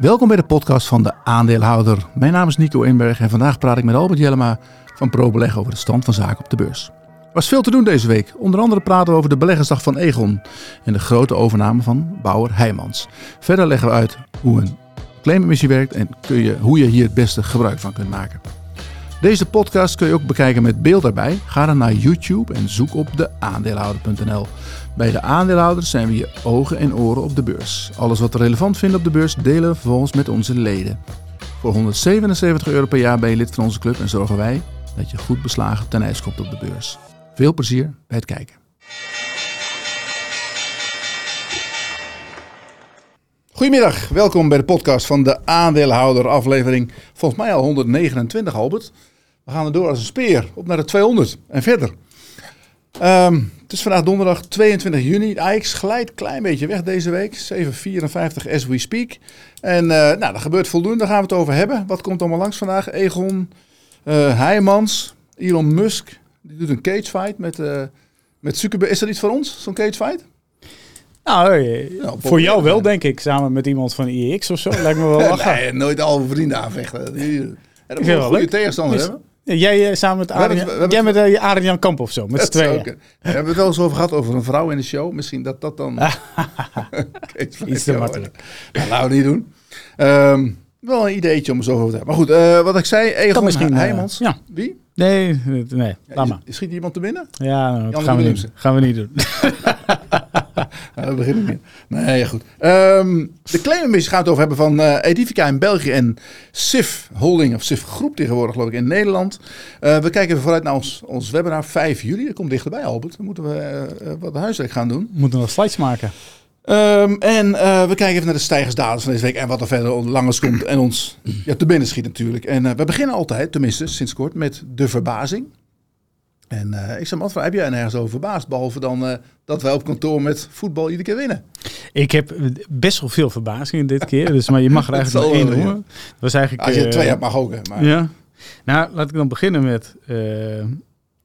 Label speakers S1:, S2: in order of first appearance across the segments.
S1: Welkom bij de podcast van de aandeelhouder. Mijn naam is Nico Inberg en vandaag praat ik met Albert Jellema van ProBeleg over de stand van zaken op de beurs. Er was veel te doen deze week. Onder andere praten we over de beleggersdag van Egon en de grote overname van Bauer Heijmans. Verder leggen we uit hoe een claimemissie werkt en kun je, hoe je hier het beste gebruik van kunt maken. Deze podcast kun je ook bekijken met beeld erbij. Ga dan naar YouTube en zoek op de aandeelhouder.nl. Bij de aandeelhouders zijn we je ogen en oren op de beurs. Alles wat we relevant vinden op de beurs delen we vervolgens met onze leden. Voor 177 euro per jaar ben je lid van onze club en zorgen wij dat je goed beslagen ten ijs komt op de beurs. Veel plezier bij het kijken. Goedemiddag, welkom bij de podcast van de aandeelhouder aflevering. Volgens mij al 129 Albert. We gaan er door als een speer op naar de 200 en verder. Ehm, het is vandaag donderdag 22 juni. De AX glijdt een klein beetje weg deze week. 7,54 as we speak. En uh, nou, er gebeurt voldoende, daar gaan we het over hebben. Wat komt allemaal langs vandaag? Egon, uh, Heijmans, Elon Musk. Die doet een cagefight met, uh, met Zuckerberg. Is dat iets voor ons, zo'n cagefight?
S2: Nou, nou voor jou wel, denk ik. Samen met iemand van IEX of zo. Lijkt me wel lachen.
S1: nee, nooit al vrienden aanvechten. Die, dat moet een goede tegenstander
S2: Dus-
S1: hebben.
S2: Jij uh, samen met Adrian,
S1: we hebben- we
S2: jij met uh, Adrian Kamp of zo, met z'n
S1: Dat
S2: tweeën.
S1: We hebben het wel eens over gehad over een vrouw in de show. Misschien dat dat dan...
S2: Iets te makkelijk.
S1: Nou, laten we niet doen. Ehm, wel een ideetje om zo over te hebben. Maar goed, eh, wat ik zei, Egon
S2: misschien, eh,
S1: Heijmans.
S2: ja.
S1: Wie?
S2: Nee, nee, laat maar.
S1: Schiet iemand te binnen?
S2: Ja, nou,
S1: Jan
S2: gaan, we niet, gaan we niet doen.
S1: We beginnen niet. Nee, ja, goed. Ehm, de claimemissie gaat het over hebben van eh Edifica in België en SIF Holding, of SIF Groep tegenwoordig geloof ik in Nederland. Eh, we kijken even vooruit naar ons, ons webinar 5 juli. Dat komt dichterbij, Albert. Dan moeten we eh, wat huiswerk gaan doen.
S2: We moeten nog slides maken.
S1: Ehm, en we kijken even naar de stijgersdatums van deze week en wat er verder langs komt en ons ja, te binnen schiet natuurlijk. En we beginnen altijd, tenminste sinds kort, met de verbazing. En eh, ik zou me afvragen, heb jij nergens over verbaasd? Behalve dan eh, dat wij op kantoor met voetbal iedere keer winnen.
S2: Ik heb best wel veel verbazingen dit keer, dus, maar je mag er eigenlijk één
S1: wel, ja.
S2: noemen. Dat was eigenlijk,
S1: Als je er
S2: eh,
S1: twee hebt, mag ook. Hè, maar,
S2: Ja. Nou, laat ik dan beginnen met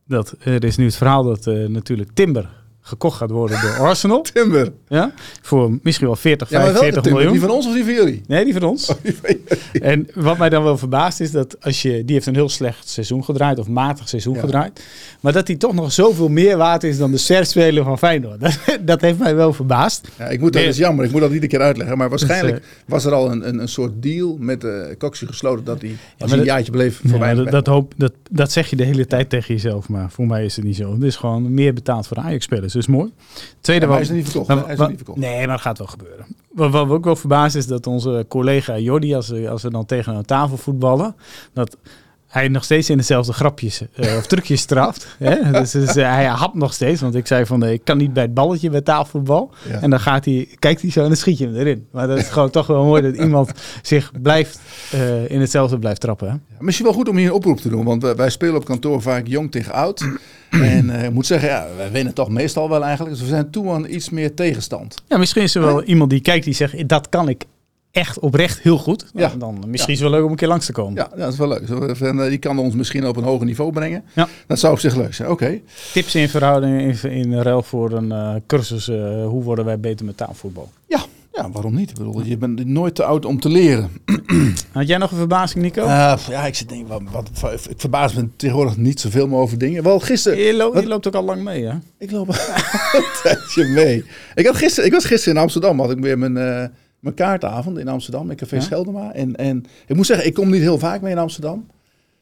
S2: dat er is nu het verhaal dat natuurlijk Timber gekocht gaat worden door Arsenal.
S1: Timber.
S2: Ja? Voor misschien wel 40,
S1: Ja, maar welke
S2: 45
S1: Timber?
S2: miljoen.
S1: Die van ons of die van jullie?
S2: Nee, die van ons.
S1: Oh, die van jullie.
S2: En wat mij dan wel verbaast is dat als je, die heeft een heel slecht seizoen gedraaid of matig seizoen
S1: Ja.
S2: gedraaid, maar dat hij toch nog zoveel meer waard is dan de sterspeler van Feyenoord. Dat, dat heeft mij wel verbaasd.
S1: Ja, ik moet dat is jammer, ik moet dat iedere keer uitleggen. Maar waarschijnlijk
S2: Dus,
S1: was er al een, een, een soort deal met de Coxie gesloten dat hij, een
S2: dat-
S1: jaartje bleef,
S2: Ja,
S1: voorbij.
S2: dat, dat, hoop, dat, dat zeg je de hele tijd tegen jezelf, maar voor mij is het niet zo. Het is gewoon meer betaald voor de Dus mooi. Tweede
S1: Ja,
S2: wat-
S1: hij is niet verkocht. Hij is niet.
S2: Nee, maar dat gaat wel gebeuren. Wat, wat we ook wel verbaasd is dat onze collega Jordi, als ze, als ze dan tegen een tafel voetballen, dat hij nog steeds in dezelfde grapjes eh, of trucjes straft. hè? Dus, dus, eh, hij hapt nog steeds, want ik zei van eh, ik kan niet bij het balletje bij tafelvoetbal.
S1: Ja.
S2: En dan gaat hij, kijkt hij zo en dan schiet je hem erin. Maar dat is gewoon toch wel mooi dat iemand zich blijft in hetzelfde blijft trappen. Hè?
S1: Ja, Misschien wel goed om hier een oproep te doen, want wij, spelen op kantoor vaak jong tegen oud. en ik moet zeggen, ja, wij winnen toch meestal wel eigenlijk. Dus we zijn toe aan iets meer tegenstand.
S2: Ja, misschien is er wel iemand die kijkt die zegt dat kan ik echt oprecht heel goed.
S1: Ja.
S2: Dan misschien is het wel leuk om een keer langs te komen.
S1: Ja, dat is wel leuk. En, eh, Die kan ons misschien op een hoger niveau brengen.
S2: Ja.
S1: Dat zou op zich leuk zijn. Oké.
S2: Tips in verhouding in, in ruil voor een eh, cursus eh, hoe worden wij beter met taalvoetbal.
S1: Ja. ja, waarom niet? Ik bedoel, je bent nooit te oud om te leren.
S2: Had jij nog een verbazing, Nico?
S1: Ja, ik zit denk, wat, wat, ik verbaas me tegenwoordig niet zoveel meer over dingen. Wel gisteren,
S2: je, lo-
S1: wat-
S2: je loopt ook al lang mee, hè?
S1: ik loop een tijdje mee. Ik, had gisteren, ik was gisteren in Amsterdam, had ik weer mijn, mijn kaartavond in Amsterdam, in Café
S2: Ja?
S1: Scheldema. En, en ik moet zeggen, ik kom niet heel vaak mee in Amsterdam.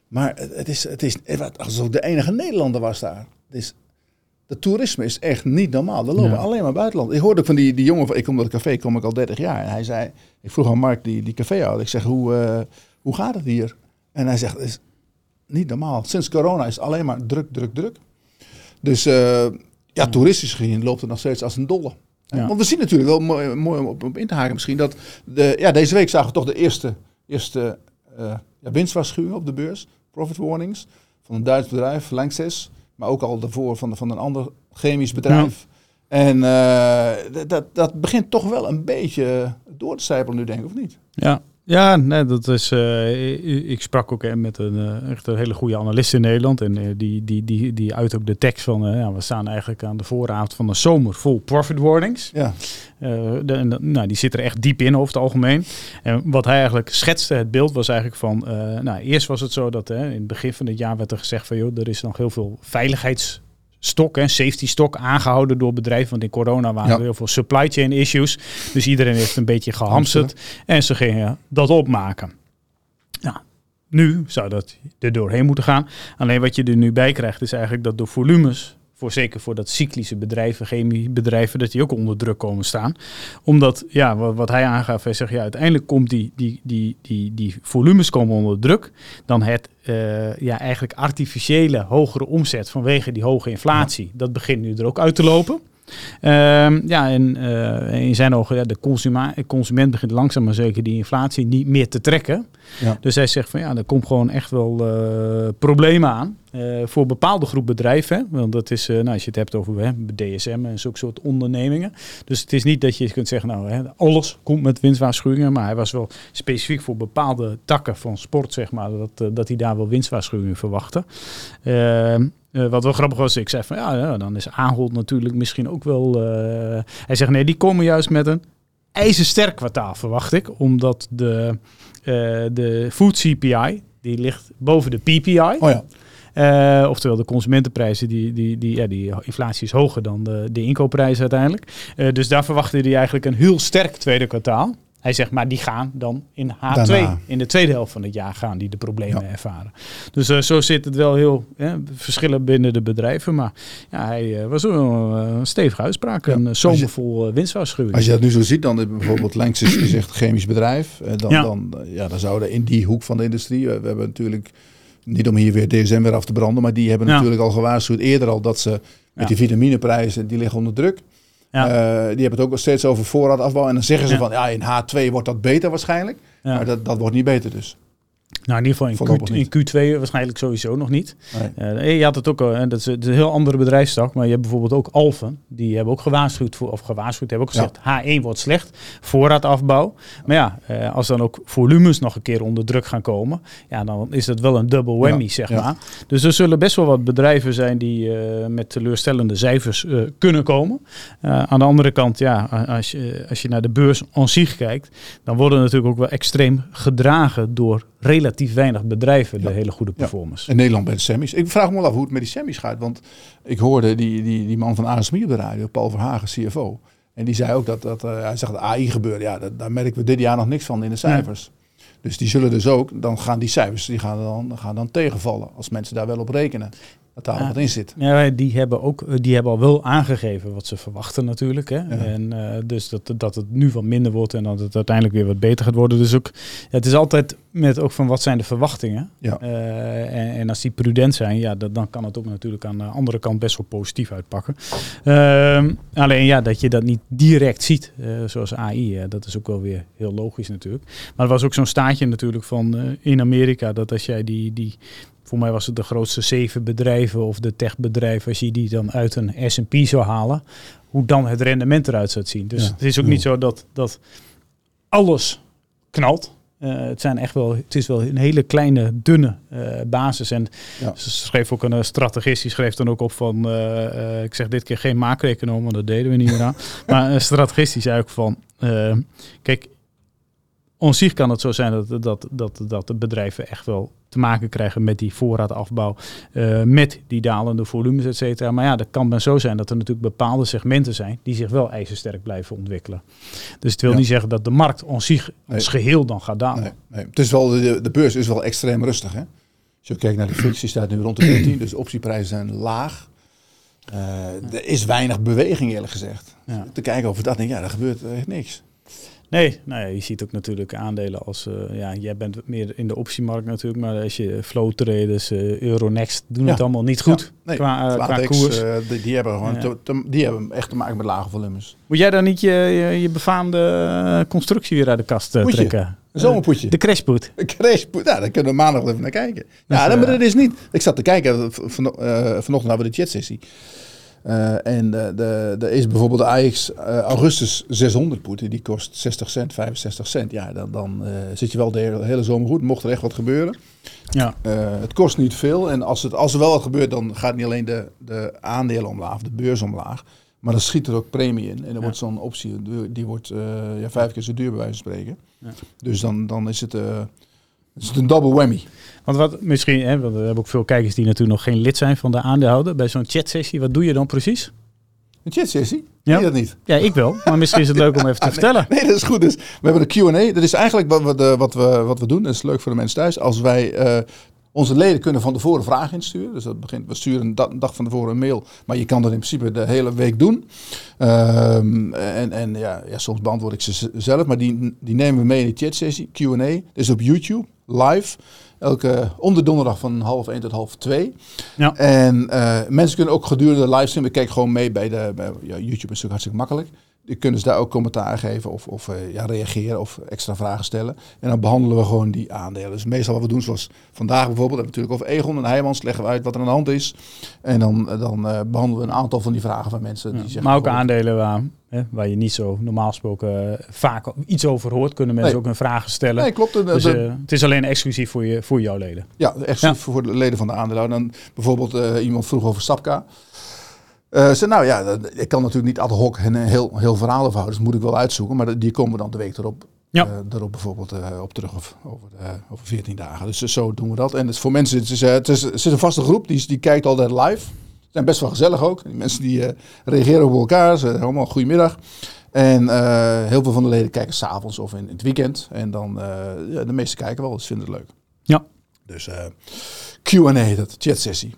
S1: Maar het, is, het is was alsof ik de enige Nederlander was daar. Het is, het toerisme is echt niet normaal. Er lopen
S2: Ja.
S1: alleen maar buitenland. Ik hoorde ook van die, die jongen, van- ik kom dat café, kom ik al 30 jaar. En hij zei, ik vroeg aan Mark, die, die caféhouder, ik zeg, hoe, eh, hoe gaat het hier? En hij zegt, het is niet normaal. Sinds corona is het alleen maar druk, druk, druk. Dus eh, ja, toeristisch gezien loopt het nog steeds als een dolle.
S2: Ja.
S1: Want we zien natuurlijk wel mooi, mooi om op, op in te haken misschien dat de, ja, deze week zagen we toch de eerste, eerste eh ja, winstwaarschuwingen op de beurs, profit warnings, van een Duits bedrijf, Lanxess, maar ook al daarvoor van, van een ander chemisch bedrijf. En eh, dat- dat, dat begint toch wel een beetje door te sijpelen nu, denk ik, of niet?
S2: Ja. Ja, nee, dat is. Uh, ik sprak ook met een uh, echt een hele goede analist in Nederland. En uh, die, die, die, die uit ook de tekst van. ja, we staan eigenlijk aan de vooravond van de zomer vol profit warnings. Ja. De, nou, die zit er echt diep in over het algemeen. En wat hij eigenlijk schetste, het beeld was eigenlijk van. nou, eerst was het zo dat in het begin van het jaar werd er gezegd van joh, er is nog heel veel veiligheids stok, hè, safety stok, aangehouden door bedrijven. Want in corona waren er heel veel supply chain issues. Dus iedereen heeft een beetje gehamsterd. En ze gingen dat opmaken. Nou, nu zou dat er doorheen moeten gaan. Alleen wat je er nu bij krijgt is eigenlijk dat de volumes voor zeker voor dat cyclische bedrijven, chemiebedrijven, dat die ook onder druk komen staan. Omdat, ja, wat, wat hij aangaf, hij zegt, ja, uiteindelijk komt die, die, die, die, die volumes komen onder druk. Dan het, uh, ja, eigenlijk artificiële hogere omzet vanwege die hoge inflatie. Dat begint nu er ook uit te lopen. Uh, ja, en uh, in zijn ogen, ja, de consument begint langzaam maar zeker die inflatie niet meer te trekken. Ja. Dus hij zegt van ja, er komt gewoon echt wel uh, problemen aan. Uh, voor bepaalde groep bedrijven. Want dat is, nou, als je het hebt over hè, DSM en zulke soort ondernemingen. Dus het is niet dat je kunt zeggen, nou, hè, alles komt met winstwaarschuwingen. Maar hij was wel specifiek voor bepaalde takken van sport, zeg maar, dat, dat hij daar wel winstwaarschuwingen verwachtte. Ehm, wat wel grappig was, ik zei van ja, ja dan is Ahold natuurlijk misschien ook wel. Hij zegt nee, die komen juist met een ijzersterk kwartaal, verwacht ik. Omdat de, uh, de food CPI, die ligt boven de PPI. Oh ja. Uh, oftewel de consumentenprijzen, die, die, die, ja, die inflatie is hoger dan de, de inkoopprijzen uiteindelijk. Uh, dus daar verwachtte hij eigenlijk een heel sterk tweede kwartaal. Hij zegt, maar die gaan dan in H2, in de tweede helft van het jaar gaan die de problemen ervaren. Dus uh, zo zit het wel heel hè, verschillen binnen de bedrijven. Maar ja, hij uh, was wel uh, een stevige uitspraak, ja. een zomervol winstwaarschuwing.
S1: Als je dat nu zo ziet, dan bijvoorbeeld Lenks is gezegd chemisch bedrijf. dan, ja. dan, ja, dan zouden in die hoek van de industrie, we hebben natuurlijk, niet om hier weer DSM weer af te branden, maar die hebben natuurlijk al gewaarschuwd eerder al dat ze met die vitamineprijzen, die liggen onder druk. Ja. Uh, die hebben het ook nog steeds over voorraadafbouw. En dan zeggen ze van ja, in H2 wordt dat beter waarschijnlijk. Maar dat, dat wordt niet beter dus.
S2: Nou, in ieder geval in, Q, in Q2 waarschijnlijk sowieso nog niet. Nee. Uh, je had het ook al, dat is, een heel andere bedrijfstak, maar je hebt bijvoorbeeld ook Alphen. Die hebben ook gewaarschuwd, voor, of gewaarschuwd, hebben ook gezegd, H1 wordt slecht, voorraadafbouw. Maar ja, als dan ook volumes nog een keer onder druk gaan komen, ja, dan is dat wel een double whammy, zeg maar. Dus er zullen best wel wat bedrijven zijn die uh, met teleurstellende cijfers kunnen komen. aan de andere kant, ja, als je, als je naar de beurs aan zich kijkt, dan worden natuurlijk ook wel extreem gedragen door relatief weinig bedrijven de hele goede performance.
S1: In Nederland bij de semis. Ik vraag me wel af hoe het met die semis gaat. Want ik hoorde die, die, die man van ASMI op de radio, Paul Verhagen, CFO. En die zei ook dat, dat uh, hij zegt dat AI gebeurt. Ja, dat, daar merken we dit jaar nog niks van in de cijfers. Dus die zullen dus ook, dan gaan die cijfers die gaan dan, gaan dan tegenvallen. Als mensen daar wel op rekenen dat daar wat in zit.
S2: Ja, die hebben ook, eh, die hebben al wel aangegeven wat ze verwachten natuurlijk. Hè? En uh, dus dat, dat het nu wat minder wordt en dat het uiteindelijk weer wat beter gaat worden. Dus ook, het is altijd met ook van wat zijn de verwachtingen. Ja. Uh, en, en, als die prudent zijn, ja, dat, dan kan het ook natuurlijk aan de andere kant best wel positief uitpakken. Uh, alleen ja, dat je dat niet direct ziet, zoals AI, dat is ook wel weer heel logisch natuurlijk. Maar er was ook zo'n staatje natuurlijk van in Amerika, dat als jij die, die, voor mij was het de grootste zeven bedrijven of de techbedrijven, als je die dan uit een S&P zou halen, hoe dan het rendement eruit zou zien. Dus het is ook niet zo dat, dat alles knalt. Uh, het, zijn echt wel, het is wel een hele kleine, dunne uh, basis. En ze schreef ook een uh, strategist, die schreef dan ook op van, ik zeg dit keer geen macro-econoom, want dat deden we niet meer aan. maar een strategist die zei ook van, kijk, on zich kan het zo zijn dat, dat, dat, dat de bedrijven echt wel te maken krijgen met die voorraadafbouw, uh, met die dalende volumes, et cetera. Maar ja, dat kan dan zo zijn dat er natuurlijk bepaalde segmenten zijn die zich wel ijzersterk blijven ontwikkelen. Dus het wil niet zeggen dat de markt on zich als geheel dan gaat dalen. Nee,
S1: nee. Het is wel, de, de beurs is wel extreem rustig. Hè? Als je kijkt naar de FTSE, staat nu rond de 14, dus optieprijzen zijn laag. Uh, er is weinig beweging eerlijk gezegd. Ja. Te kijken over dat, denk ja, er gebeurt echt niks.
S2: Nee, nou ja, je ziet ook natuurlijk aandelen als, uh, ja, jij bent meer in de optiemarkt natuurlijk, maar als je flow traders, uh, Euronext doen het allemaal niet goed
S1: nee, qua, uh, qua koers. Die, die, hebben gewoon te, te, die hebben echt te maken met lage volumes.
S2: Moet jij dan niet je, je, je befaamde constructie weer uit de kast trekken?
S1: Een zomerpoetje.
S2: De crashpoet.
S1: De crashpoet. Ja, daar kunnen we maandag even naar kijken. Ja, maar dat is niet. Ik zat te kijken, van, vanochtend hadden we de chatsessie. Uh, en er is bijvoorbeeld de AX uh, Augustus 600 put, die kost 60 cent, 65 cent. Ja, dan, dan uh, zit je wel de hele, hele, zomer goed, mocht er echt wat gebeuren. Ja. het kost niet veel en als, het, als er wel wat gebeurt, dan gaat niet alleen de, de aandelen omlaag, de beurs omlaag. Maar dan schiet er ook premie in. En dan wordt zo'n optie, die wordt ja, vijf keer zo duur bij wijze van spreken. Ja. Dus dan, dan is het... is het een double whammy.
S2: Want wat misschien, hè, want we hebben ook veel kijkers die natuurlijk nog geen lid zijn van de aandeelhouder. Bij zo'n chatsessie, wat doe je dan precies?
S1: Een chatsessie? Ja. dat niet?
S2: Ja, ik wel. Maar misschien is het leuk om even te vertellen.
S1: Nee, dat is goed. Dus we hebben een Q&A. Dat is eigenlijk wat we, wat, we, wat we doen. Dat is leuk voor de mensen thuis. Als wij uh, onze leden kunnen van tevoren vragen insturen. Dus dat begint, we sturen een dag van tevoren een mail. Maar je kan dat in principe de hele week doen. Um, en en ja, ja, soms beantwoord ik ze zelf. Maar die, die nemen we mee in de chatsessie. Q&A. Dat is op YouTube, live. Elke om de donderdag van half 1 tot half 2. Ja. En uh, mensen kunnen ook gedurende de livestream, ik kijk gewoon mee bij de bij, ja, YouTube is natuurlijk hartstikke makkelijk. Die kunnen ze daar ook commentaar geven of, of uh, ja, reageren of extra vragen stellen. En dan behandelen we gewoon die aandelen. Dus meestal wat we doen, zoals vandaag bijvoorbeeld, hebben we natuurlijk over Egon en Heijmans, leggen we uit wat er aan de hand is. En dan, dan uh, behandelen we een aantal van die vragen van mensen. Die zeggen,
S2: maar ook aandelen waar waar je niet zo normaal gesproken eh, vaak iets over hoort, kunnen mensen ook hun vragen stellen.
S1: Nee, klopt. De,
S2: dus, uh, het is alleen exclusief voor, je, voor jouw leden.
S1: Ja, exclusief voor de leden van de aandeelhouder. Dan bijvoorbeeld uh, iemand vroeg over Sapka. Uh, ze, nou ja, ik kan natuurlijk niet ad hoc een heel, heel verhaal overhouden, dus moet ik wel uitzoeken. Maar die komen we dan de week erop, ja. erop bijvoorbeeld op terug of, over, over 14 dagen. Dus zo doen we dat. En het, voor mensen, het is, het, is, het is een vaste groep, die, die kijkt altijd live zijn best wel gezellig ook. Die mensen die reageren op elkaar. Ze allemaal goedemiddag. En heel veel van de leden kijken s'avonds of in, in, het weekend. En dan, ja, de meeste kijken wel, dus vinden het leuk.
S2: Ja.
S1: Dus Q&A, dat chatsessie.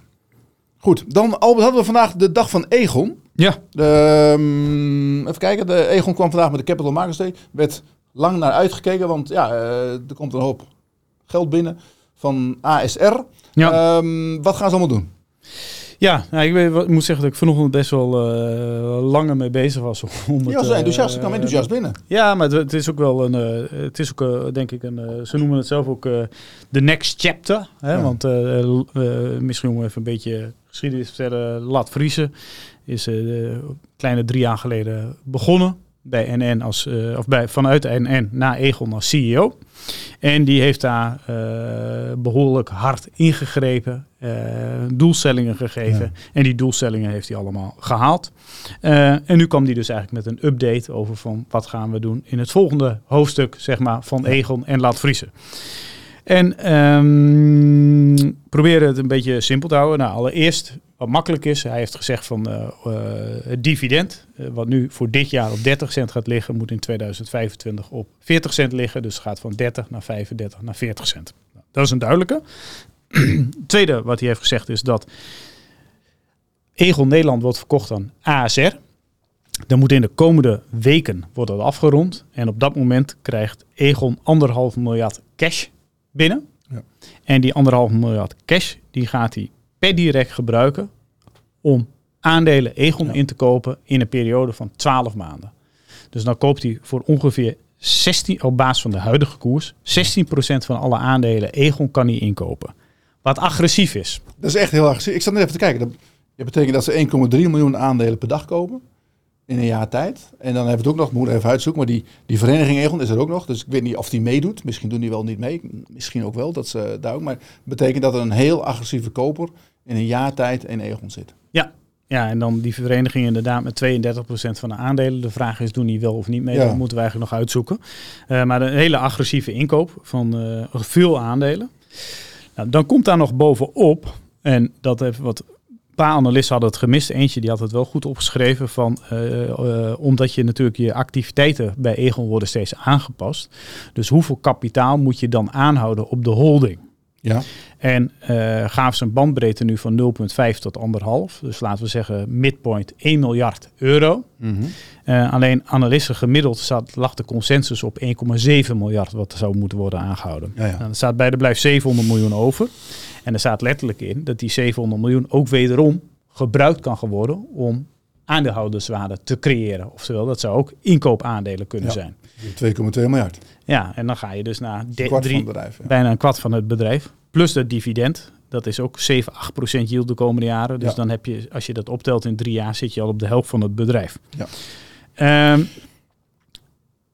S1: Goed, dan Albert hadden we vandaag de dag van Egon.
S2: Ja.
S1: De, um, even kijken, de Egon kwam vandaag met de Capital Markets Day. Werd lang naar uitgekeken, want ja, er komt een hoop geld binnen van ASR. Ja. Um, wat gaan ze allemaal doen?
S2: Ja, nou, ik, weet, ik, moet zeggen dat ik vanochtend best wel uh, langer mee bezig was.
S1: Om het, ja, ze enthousiast. Ik kwam eh, enthousiast binnen.
S2: Ja, maar het, is ook wel een, uh, het is ook denk ik een, ze noemen het zelf ook de next chapter. Hè? Ja. Want misschien om even een beetje geschiedenis te vertellen. Laat Vriezen is kleine drie jaar geleden begonnen bij NN als, of bij, vanuit NN naar Egon als CEO. En die heeft daar uh, behoorlijk hard ingegrepen, uh, doelstellingen gegeven. En die doelstellingen heeft hij allemaal gehaald. En nu kwam hij dus eigenlijk met een update over van wat gaan we doen in het volgende hoofdstuk zeg maar, van Egon en Laat Vriezen. En um, proberen het een beetje simpel te houden. Nou, allereerst wat makkelijk is. Hij heeft gezegd van uh, uh, het dividend, uh, wat nu voor dit jaar op 30 cent gaat liggen, moet in 2025 op 40 cent liggen. Dus gaat van 30 naar 35 naar 40 cent. Nou, dat is een duidelijke. Tweede wat hij heeft gezegd is dat Egon Nederland wordt verkocht aan ASR. Dan moet in de komende weken worden afgerond. En op dat moment krijgt Egon anderhalf miljard cash binnen. Ja. En die anderhalf miljard cash, die gaat hij per direct gebruiken om aandelen Egon in te kopen in een periode van 12 maanden. Dus dan koopt hij voor ongeveer 16, op basis van de huidige koers, 16% van alle aandelen Egon kan hij inkopen. Wat agressief is.
S1: Dat is echt heel agressief. Ik zat net even te kijken. Dat betekent dat ze 1,3 miljoen aandelen per dag kopen in een jaar tijd. En dan hebben we het ook nog, moet even uitzoeken, maar die, die vereniging Egon is er ook nog. Dus ik weet niet of die meedoet. Misschien doen die wel niet mee. Misschien ook wel, dat ze daar ook. Maar het betekent dat er een heel agressieve koper in een jaar tijd in Egon zit.
S2: Ja, ja, en dan die vereniging inderdaad met 32% van de aandelen. De vraag is, doen die wel of niet mee? Dat moeten we eigenlijk nog uitzoeken. Uh, maar een hele agressieve inkoop van uh, veel aandelen. Nou, dan komt daar nog bovenop, en dat heeft wat paar analisten hadden het gemist. Eentje die had het wel goed opgeschreven van uh, omdat je natuurlijk je activiteiten bij Egon worden steeds aangepast. Dus hoeveel kapitaal moet je dan aanhouden op de holding?
S1: Ja.
S2: En uh, gaven ze een bandbreedte nu van 0,5 tot 1,5. Dus laten we zeggen midpoint 1 miljard euro. Mm -hmm. alleen analisten gemiddeld zat, lag de consensus op 1,7 miljard wat zou moeten worden aangehouden. Ja, ja. Nou, er staat bij de blijft 700 miljoen over. En er staat letterlijk in dat die 700 miljoen ook wederom gebruikt kan worden om aandeelhouderswaarde te creëren. Oftewel, dat zou ook inkoopaandelen kunnen zijn.
S1: 2,2 miljard.
S2: Ja, en dan ga je dus naar drie, bedrijf, bijna een kwart van het bedrijf. Plus het dividend. Dat is ook 7, 8 procent yield de komende jaren. Dus
S1: Ja.
S2: dan heb je, als je dat optelt in drie jaar, zit je al op de helft van het bedrijf.
S1: Ja.
S2: Ehm,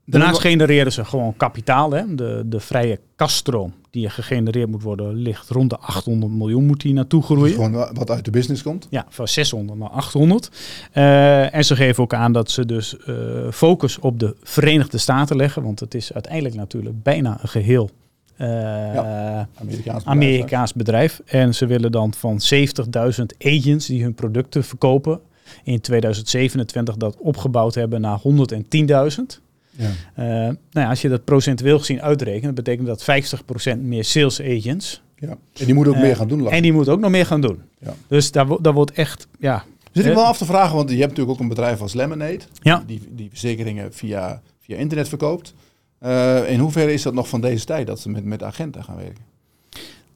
S2: daarnaast genereren ze gewoon kapitaal. Hè. De, de vrije kaststroom die er gegenereerd moet worden, ligt rond de 800 miljoen moet die naartoe groeien.
S1: Gewoon wa- wat uit de business komt.
S2: Ja, van 600 naar 800. Eh, en ze geven ook aan dat ze dus eh, focus op de Verenigde Staten leggen. Want het is uiteindelijk natuurlijk bijna een geheel eh,
S1: Amerikaans bedrijf.
S2: Amerikaans bedrijf. En ze willen dan van 70.000 agents die hun producten verkopen in 2027 dat opgebouwd hebben naar 110.000.
S1: Ja.
S2: Eh, nou ja, als je dat procentueel gezien uitrekent, betekent dat 50% meer sales agents.
S1: Ja. En die moeten ook
S2: Eh,
S1: meer gaan doen.
S2: En die moeten ook nog meer gaan doen.
S1: Ja.
S2: Dus daar, daar wordt echt, ja,
S1: Zit ik wel af te vragen, want je hebt natuurlijk ook een bedrijf als Lemonade.
S2: Ja.
S1: Die, die verzekeringen via, via internet verkoopt. Eh, in hoeverre is dat nog van deze tijd dat ze met, met agenten gaan werken?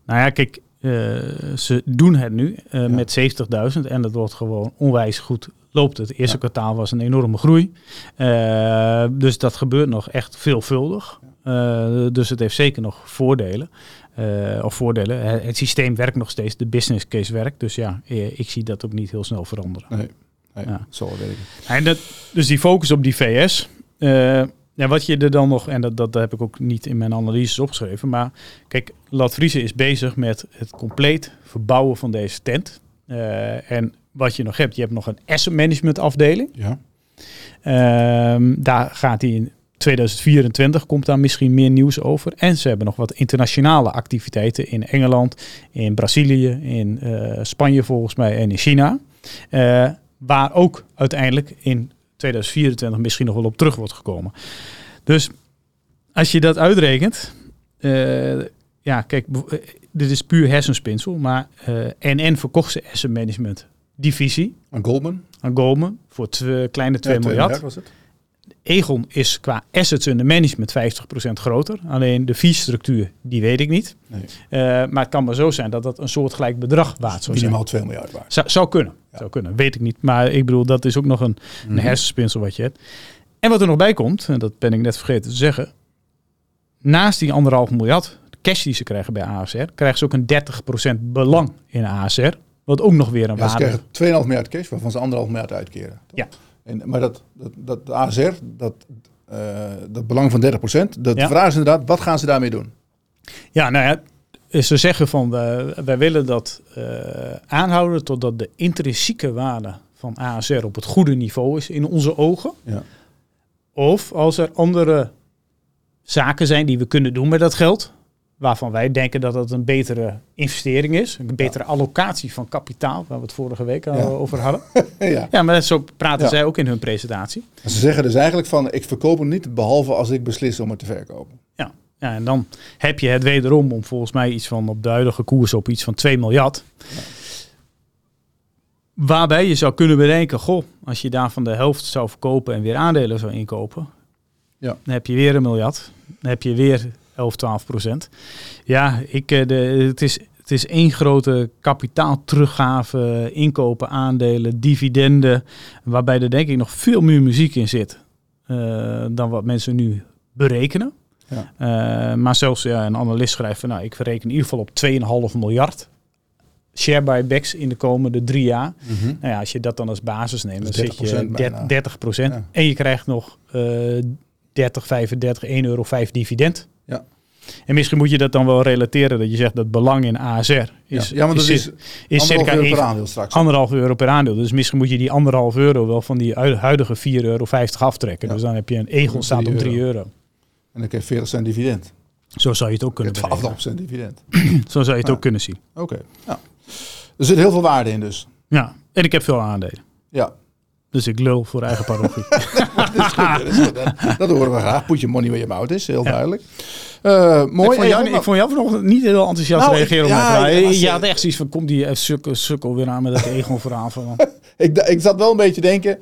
S2: Nou ja, kijk, eh, ze doen het nu
S1: Ja.
S2: met 70.000 en dat wordt gewoon onwijs goed loopt. Het eerste
S1: Ja.
S2: kwartaal was een enorme groei. Dus dat gebeurt nog echt veelvuldig. Dus het heeft zeker nog voordelen. Of voordelen. Het, het systeem werkt nog steeds, de business case werkt. Dus ja, ik zie dat ook niet heel snel veranderen.
S1: Nee, nee
S2: Ja.
S1: zo wel werken.
S2: En dat, dus die focus op die VS. ja, wat je er dan nog, en dat, dat heb ik ook niet in mijn analyses opgeschreven, maar kijk, Lat Friese is bezig met het compleet verbouwen van deze tent. Eh, en wat je nog hebt, je hebt nog een asset management afdeling.
S1: Ja.
S2: Ehm, daar gaat hij in 2024 komt daar misschien meer nieuws over. En ze hebben nog wat internationale activiteiten in Engeland, in Brazilië, in eh, Spanje volgens mij en in China. Eh, waar ook uiteindelijk in 2024 misschien nog wel op terug wordt gekomen. Dus als je dat uitrekent, eh, ja, kijk, eh, dit is puur hersenspinsel, maar eh NN verkocht zijn asset management divisie
S1: Aan Goldman.
S2: aan Goldman voor twe- kleine 2
S1: Ja,
S2: miljard.
S1: was het.
S2: Egon is qua assets under management 50% groter. Alleen de fee-structuur, die weet ik niet.
S1: Nee.
S2: Eh, maar het kan maar zo zijn dat dat een soortgelijk bedrag waard zou zijn.
S1: Minimaal 2 miljard waard.
S2: Zou, zou kunnen.
S1: Ja.
S2: Zou kunnen. Weet ik niet. Maar ik bedoel, dat is ook nog een, een
S1: Mhm.
S2: hersenspinsel wat je hebt. En wat er nog bij komt, en dat ben ik net vergeten te zeggen. Naast die anderhalf miljard cash die ze krijgen bij ASR, krijgen ze ook een 30% belang in ASR. Wat ook nog weer een
S1: Ja, ze
S2: waarde
S1: krijgen 2,5 miljard cash, waarvan ze 1,5 miljard uitkeren.
S2: Ja.
S1: En, maar dat, dat, dat de ASR, dat, eh, dat belang van 30%, dat
S2: Ja.
S1: vraag is inderdaad, wat gaan ze daarmee doen?
S2: Ja, nou ja, ze zeggen van eh, wij willen dat eh, aanhouden totdat de intrinsieke waarde van ASR op het goede niveau is in onze ogen.
S1: Ja.
S2: Of als er andere zaken zijn die we kunnen doen met dat geld, waarvan wij denken dat het een betere investering is, een betere allocatie van kapitaal, waar we het vorige week
S1: Ja.
S2: over hadden.
S1: ja.
S2: Ja, maar zo praten zij ook in hun presentatie.
S1: En Ze zeggen dus eigenlijk van, ik verkoop hem niet, behalve als ik beslis om het te verkopen.
S2: Ja. ja, en dan heb je het wederom om volgens mij iets van op de huidige koers op iets van 2 miljard. Waarbij je zou kunnen bedenken, goh, als je daarvan de helft zou verkopen en weer aandelen zou inkopen,
S1: Ja.
S2: dan heb je weer een miljard. Dan heb je weer 11, 12 procent. Ja, ik, eh, de, het, is, het is één grote kapitaalteruggave, inkopen, aandelen, dividenden, waarbij er denk ik nog veel meer muziek in zit eh, dan wat mensen nu berekenen.
S1: Ja.
S2: Eh, maar zelfs ja, een analist schrijft van, nou, ik verreken in ieder geval op 2,5 miljard share buybacks in de komende drie jaar. Nou ja, als je dat dan als basis neemt, dan
S1: Dat is
S2: zit je
S1: 30% bijna.
S2: 30 procent.
S1: Ja.
S2: En je krijgt nog eh 30, 35, 1 euro 5 dividend. En misschien moet je dat dan wel relateren dat je zegt dat belang in ASR is,
S1: ja. want dat is,
S2: is circa
S1: euro per aandeel straks.
S2: anderhalf euro per aandeel. Dus misschien moet je die anderhalf euro wel van die hu- huidige 4,50 euro aftrekken.
S1: Ja.
S2: Dus dan heb je een Egon staat op
S1: 3
S2: 3
S1: euro. En dan krijg je 40 cent dividend.
S2: Zo zou je het ook kunnen
S1: hebt
S2: berekenen.
S1: 12% dividend.
S2: Zo zou je het
S1: Ja.
S2: ook kunnen zien.
S1: Oké. Ja. Er zit heel veel waarde in dus.
S2: Ja, en ik heb veel aandelen.
S1: Ja,
S2: Dus ik lul voor eigen parochie.
S1: dat is goed. Dat, is goed. Dat, dat horen we graag. Put money where your mouth is. Heel
S2: Ja.
S1: duidelijk. Eh, mooi.
S2: Ik vond, jou, ik vond jou vanochtend niet heel enthousiast
S1: Nou,
S2: reageren op
S1: ik-
S2: mijn
S1: ja,
S2: vraag. Je had echt zoiets van, komt die eh, sukkel, sukkel weer aan met dat Egon verhaal van...
S1: ik, ik zat wel een beetje te denken.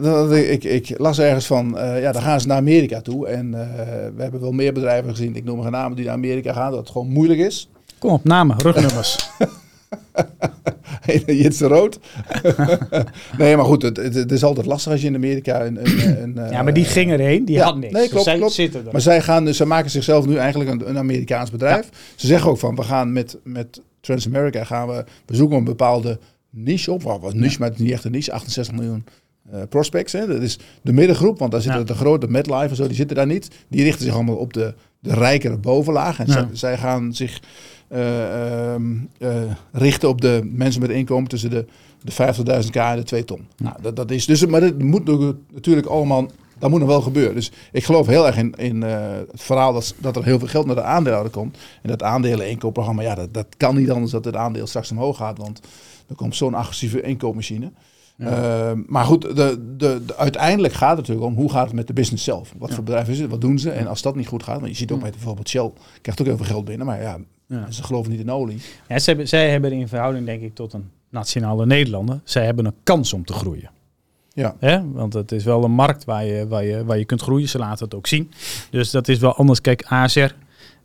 S1: Dat ik, ik, las ergens van, eh, ja, dan gaan ze naar Amerika toe. En we hebben wel meer bedrijven gezien, ik noem geen namen, die naar Amerika gaan. Dat het gewoon moeilijk is.
S2: Kom op, namen, rugnummers.
S1: Jitse Rood. nee, maar goed, het, is altijd lastig als je in Amerika een... een, een
S2: ja, maar die ging erheen, die
S1: ja,
S2: had niks.
S1: nee, klopt,
S2: Dus zij
S1: klopt.
S2: zitten er.
S1: Maar zij, gaan, dus- zij maken zichzelf nu eigenlijk een, een Amerikaans bedrijf. Ze zeggen ook van, we gaan met, met Transamerica gaan we, we zoeken een bepaalde niche op. Wat was niche, maar het is niet echt een niche. 68 miljoen eh, prospects. Hè. Dat is de middengroep, want daar zitten
S2: Ja.
S1: de grote MetLife en zo, die zitten daar niet. Die richten zich allemaal op de, de rijkere bovenlaag. En
S2: Ja.
S1: zij, zij gaan zich eh, eh, richten op de mensen met inkomen tussen de, de 50.000 k en de 2 ton. Nou, dat, dat is dus, maar dat moet natuurlijk allemaal, dat moet nog wel gebeuren. Dus ik geloof heel erg in, in eh, het verhaal dat, dat er heel veel geld naar de aandeelhouder komt. En dat aandelen inkoopprogramma, ja, dat, dat kan niet anders dat het aandeel straks omhoog gaat. Want er komt zo'n agressieve inkoopmachine. Eh, maar goed, de, de, de- uiteindelijk gaat het natuurlijk om hoe gaat het met de business zelf. Wat voor bedrijf is het? Wat doen ze? En als dat niet goed gaat, want je ziet ook met bijvoorbeeld Shell, krijgt ook heel veel geld binnen, maar ja,
S2: Ja.
S1: ze geloven niet in olie.
S2: Ja, zij, hebben- zij hebben in verhouding, denk ik, tot een nationale Nederlander, zij hebben een kans om te groeien.
S1: Ja.
S2: Hè? Want het is wel een markt waar je, waar, je, waar je kunt groeien. Ze laten het ook zien. Dus dat is wel anders. Kijk, ASR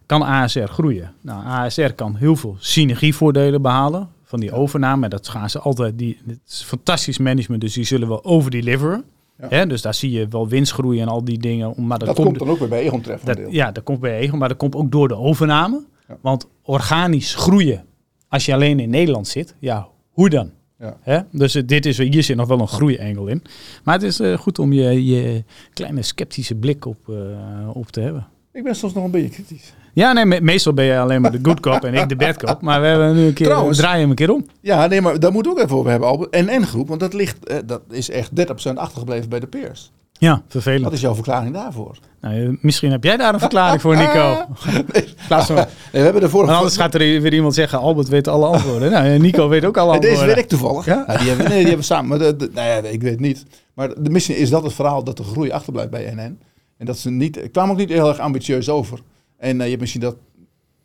S2: kan ASR groeien. Nou, ASR kan heel veel synergievoordelen behalen van die overname. Dat gaan ze altijd. Die, het is fantastisch management, dus die zullen wel overdeliveren.
S1: Ja.
S2: Hè? Dus daar zie je wel winstgroei en al die dingen. Maar dat,
S1: Dat,
S2: komt,
S1: komt dan ook weer bij Egon treffen.
S2: dat, ja, dat komt bij Egon, maar dat komt ook door de overname.
S1: Ja.
S2: Want organisch groeien, als je alleen in Nederland zit, ja, hoe dan?
S1: Ja.
S2: Hè? Dus eh, dit is, hier zit nog wel een groeiengel in. Maar het is eh, goed om je, je kleine sceptische blik op, eh, op te hebben.
S1: Ik ben soms nog een beetje kritisch.
S2: Ja, nee, me- meestal ben je alleen maar de good cop en ik de bad cop. Maar we hebben nu een keer,
S1: Trouwens-
S2: draaien hem een keer om.
S1: Ja, nee, maar daar moet ook even over hebben. Albert. En N-groep, want dat, ligt, eh, dat is echt 30% achtergebleven bij de peers.
S2: Ja, vervelend.
S1: Wat is jouw verklaring daarvoor?
S2: Nou, misschien heb jij daar een verklaring voor, Nico.
S1: nee,
S2: In plaats van,
S1: nee, we hebben de vorige...
S2: want anders gaat er weer iemand zeggen, Albert weet alle antwoorden. Nou, Nico weet ook alle
S1: Nee, deze
S2: antwoorden.
S1: weet ik toevallig.
S2: Ja?
S1: Nou, die, hebben, nee, die hebben samen. Maar de, de- nou ja, ik weet niet. Maar de, misschien is dat het verhaal dat de groei achterblijft bij NN. En dat ze niet. Ik kwam ook niet heel erg ambitieus over. En eh, je hebt misschien dat.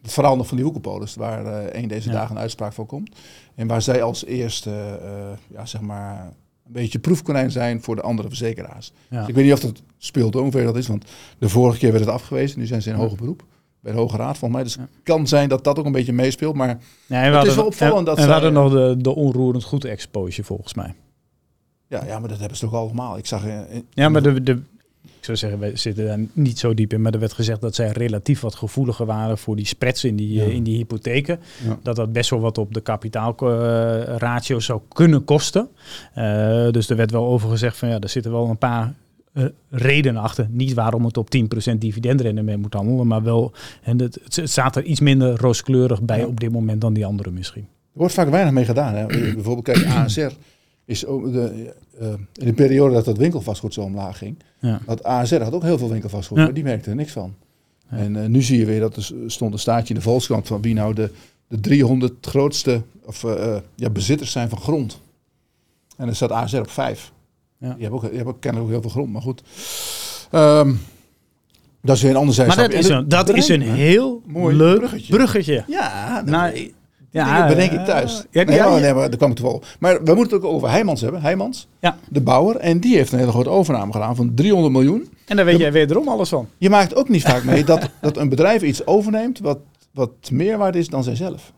S1: Het verhaal nog van die Woekerpolis, waar eh een deze
S2: Ja.
S1: dagen een uitspraak voor komt. En waar zij als eerste, eh, ja, zeg maar, een beetje proefkonijn zijn voor de andere verzekeraars.
S2: Ja.
S1: Dus ik weet niet of dat speelt, hoeveel dat is. Want de vorige keer werd het afgewezen. Nu zijn ze in hoger beroep. Bij de Hoge Raad, volgens mij. Dus het kan zijn dat dat ook een beetje meespeelt. Maar Het
S2: hadden,
S1: is wel opvallend
S2: en,
S1: dat
S2: en we hadden nog de, de onroerend goed exposure volgens mij.
S1: ja, ja, maar dat hebben ze toch allemaal. Ik zag... eh, in-
S2: Ja, maar de, de, ik zou zeggen, we zitten daar niet zo diep in. Maar er werd gezegd dat zij relatief wat gevoeliger waren voor die spreads in die,
S1: Ja.
S2: in die hypotheken.
S1: Ja.
S2: Dat dat best wel wat op de kapitaalratio zou kunnen kosten. Eh, dus er werd wel over gezegd van ja, er zitten wel een paar eh, redenen achter. Niet waarom het op 10% dividendrendement moet handelen, maar wel, en het, het staat er iets minder rooskleurig bij
S1: Ja.
S2: op dit moment dan die andere misschien.
S1: Er wordt vaak weinig mee gedaan. Hè. Bijvoorbeeld, kijk, ASR is ook de, eh, in de periode dat dat winkelvastgoed zo omlaag ging.
S2: Ja.
S1: Dat ASR had ook heel veel winkelvastgoed,
S2: Ja.
S1: maar die merkte er niks van.
S2: Ja.
S1: En eh, nu zie je weer dat er stond een staartje in de Volkskrant van wie nou de, de 300 grootste of, eh, eh, ja, bezitters zijn van grond. En er staat ASR op 5.
S2: Ja.
S1: Die hebben ook, die hebben ook kennelijk ook heel veel grond, maar goed. Ehm, dat is weer een ander
S2: Maar dat is
S1: En
S2: een, dat is een heel
S1: Mooi
S2: leuk
S1: bruggetje.
S2: bruggetje.
S1: Ja,
S2: Nou, ja,
S1: dingen bedenk ik
S2: eh,
S1: thuis.
S2: Ja,
S1: nee,
S2: ja,
S1: nee, maar daar kwam ik toevallig. Maar we moeten het ook over Heijmans hebben. Heijmans,
S2: Ja.
S1: de bouwer. En die heeft een hele grote overname gedaan van 300 miljoen.
S2: En daar weet jij wederom alles van.
S1: Je maakt ook niet vaak mee dat, dat een bedrijf iets overneemt wat, wat meer waard is dan zijzelf.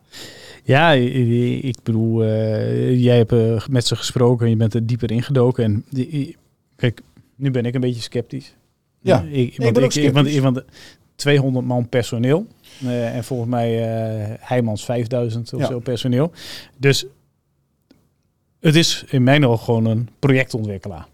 S2: Ja, ik bedoel, eh, jij hebt eh, met ze gesproken en je bent er dieper ingedoken. En die- kijk, nu ben ik een beetje sceptisch.
S1: Ja,
S2: ik, want,
S1: ben ook
S2: ik, ik- want,
S1: sceptisch.
S2: want 200 man personeel. eh, en volgens mij eh Heijmans 5000 of
S1: Ja.
S2: zo personeel. Dus het is in mijn ogen gewoon een projectontwikkelaar.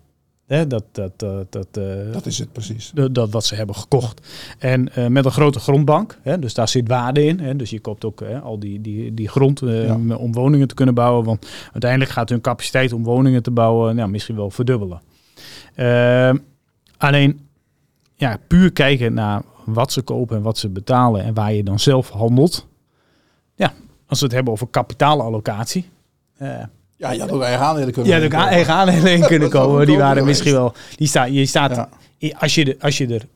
S2: Hè, dat, dat, dat, dat, eh,
S1: Dat is het precies.
S2: dat wat ze hebben gekocht. En met een grote grondbank, hè, dus daar zit waarde in. Hè, dus je koopt ook hè, al die, die, die grond
S1: Ja.
S2: om woningen te kunnen bouwen. Want uiteindelijk gaat hun capaciteit om woningen te bouwen nou, misschien wel verdubbelen. Ehm, alleen, ja, puur kijken naar wat ze kopen en wat ze betalen en waar je dan zelf handelt. Ja, als we het hebben over kapitaalallocatie. eh,
S1: Ja, je had ook eigen aandelen kunnen
S2: ja,
S1: kopen.
S2: eigen aandelen in kunnen komen. Die waren misschien wel. Die staan, je staat,
S1: Ja.
S2: als, je de, als je er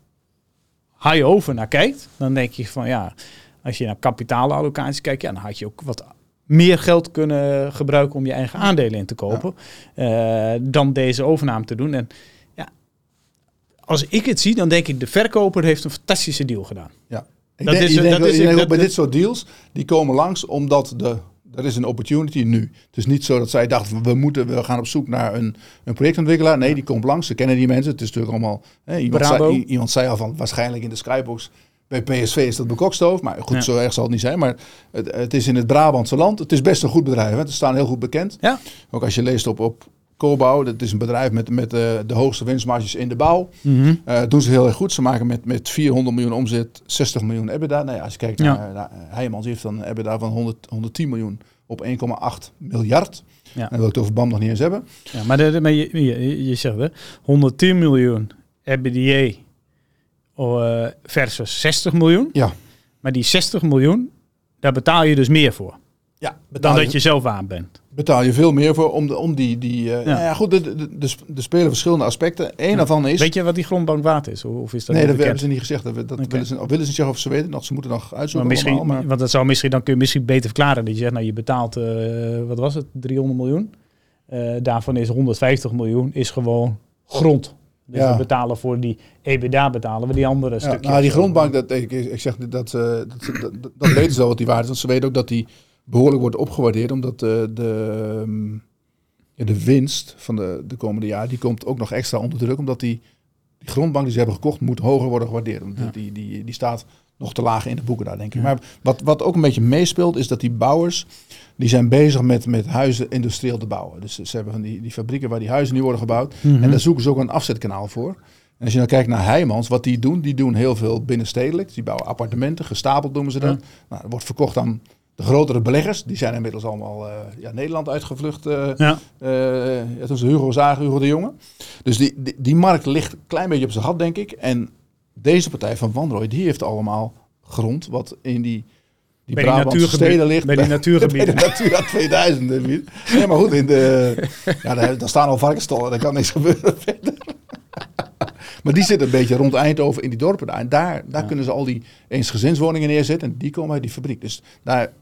S2: high over naar kijkt, dan denk je van ja, als je naar kapitaalallocatie kijkt, ja, dan had je ook wat meer geld kunnen gebruiken om je eigen aandelen in te kopen. eh, dan deze overname te doen. En als ik het zie, dan denk ik de verkoper heeft een fantastische deal gedaan.
S1: Ja. Ik
S2: Dat
S1: denk,
S2: is-
S1: je
S2: dat is- dat-
S1: bij dit soort deals, die komen langs omdat de, er is een opportunity nu. Het is niet zo dat zij dachten, we, moeten, we gaan op zoek naar een, een projectontwikkelaar. Nee, die komt langs, ze kennen die mensen. Het is natuurlijk allemaal... Hè, iemand,
S2: Brabo.
S1: zei, iemand zei al van, waarschijnlijk in de skybox Bij PSV is dat bekokstoof, maar goed,
S2: Ja.
S1: zo erg zal het niet zijn. Maar het, het is in het Brabantse land. Het is best een goed bedrijf. Hè? Ze staan heel goed bekend.
S2: Ja.
S1: Ook als je leest op, op Dat is een bedrijf met, met eh, de hoogste winstmarges in de bouw. Eh doen ze heel erg goed. Ze maken met, met 400 miljoen omzet 60 miljoen EBITDA. Nou ja, als je kijkt
S2: Ja.
S1: naar, naar Heijmans, heeft dan een EBITDA van 100, 110 miljoen op 1,8 miljard.
S2: Ja.
S1: En wil ik het over BAM nog niet eens hebben.
S2: Ja, maar, de, maar je, je, je zegt hè, 110 miljoen EBITDA eh, versus 60 miljoen.
S1: Ja.
S2: Maar die 60 miljoen, daar betaal je dus meer voor
S1: Ja,
S2: dan dat je zelf aan bent.
S1: Betaal je veel meer voor om, de, om die... die eh, nou ja, goed, er de, de, de, spelen verschillende aspecten. Eén daarvan is...
S2: Weet je wat die grondbank waard is? Of is dat
S1: nee, dat hebben ze niet gezegd. Dat, dat willen, ze, of willen ze niet zeggen of ze weten dat. Ze moeten nog
S2: Maar
S1: uitzoeken
S2: misschien,
S1: allemaal, maar-
S2: want dat zou misschien, dan kun je misschien beter verklaren. Dat je zegt, nou je betaalt, eh, wat was het, 300 miljoen. Eh, daarvan is 150 miljoen is gewoon grond. Dus
S1: Ja.
S2: we betalen voor die EBITDA betalen we die andere
S1: Ja,
S2: stukjes.
S1: nou, die grondbank, dat, ik, ik zeg dat, dat, dat, dat weten ze wel wat die waard is. Want ze weten ook dat die behoorlijk wordt opgewaardeerd. Omdat de, de, ehm, de winst van de, de komende jaar, die komt ook nog extra onder druk. Omdat die, die grondbank die ze hebben gekocht, moet hoger worden gewaardeerd. Omdat
S2: Ja.
S1: die, die, die staat nog te laag in de boeken daar, denk ik.
S2: Ja.
S1: Maar wat, wat ook een beetje meespeelt, is dat die bouwers, die zijn bezig met, met huizen industrieel te bouwen. Dus ze hebben van die, die fabrieken waar die huizen nu worden gebouwd.
S2: Mhm.
S1: En daar zoeken ze ook een afzetkanaal voor. En als je nou kijkt naar Heijmans, wat die doen, die doen heel veel binnenstedelijk. Die bouwen appartementen, gestapeld noemen ze dat.
S2: Ja.
S1: Nou, dat wordt verkocht aan de grotere beleggers. Die zijn inmiddels allemaal eh, ja, Nederland uitgevlucht. eh
S2: Ja,
S1: ja, toen ze Hugo zagen, Hugo de Jonge. Dus die, die, die markt ligt een klein beetje op zijn gat, denk ik. En deze partij van Van Rooij, die heeft allemaal grond wat in die, die
S2: Bij
S1: Brabantse steden ligt.
S2: bij die natuurgebieden.
S1: Bij de Natura 2000. hè, Piet. Nee, maar goed, in de, ja, daar, daar staan al varkensstallen, daar kan niks gebeuren verder. Maar die zitten een beetje rond Eindhoven in die dorpen daar. En daar, daar
S2: Ja.
S1: kunnen ze al die eensgezinswoningen neerzetten. En die komen uit die fabriek. Dus daar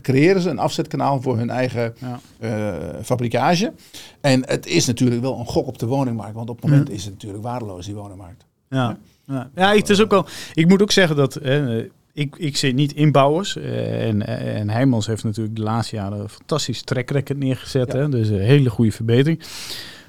S1: creëren ze een afzetkanaal voor hun eigen
S2: ja.
S1: eh, fabrikage. En het is natuurlijk wel een gok op de woningmarkt. Want op het moment is het natuurlijk waardeloos, die woningmarkt.
S2: Ja, ja. ja het is ook wel. Ik moet ook zeggen dat ik, ik zit niet in bouwers. eh, en, en Heijmans heeft natuurlijk de laatste jaren een fantastisch track record neergezet.
S1: Ja.
S2: Hè, dus een hele goede verbetering.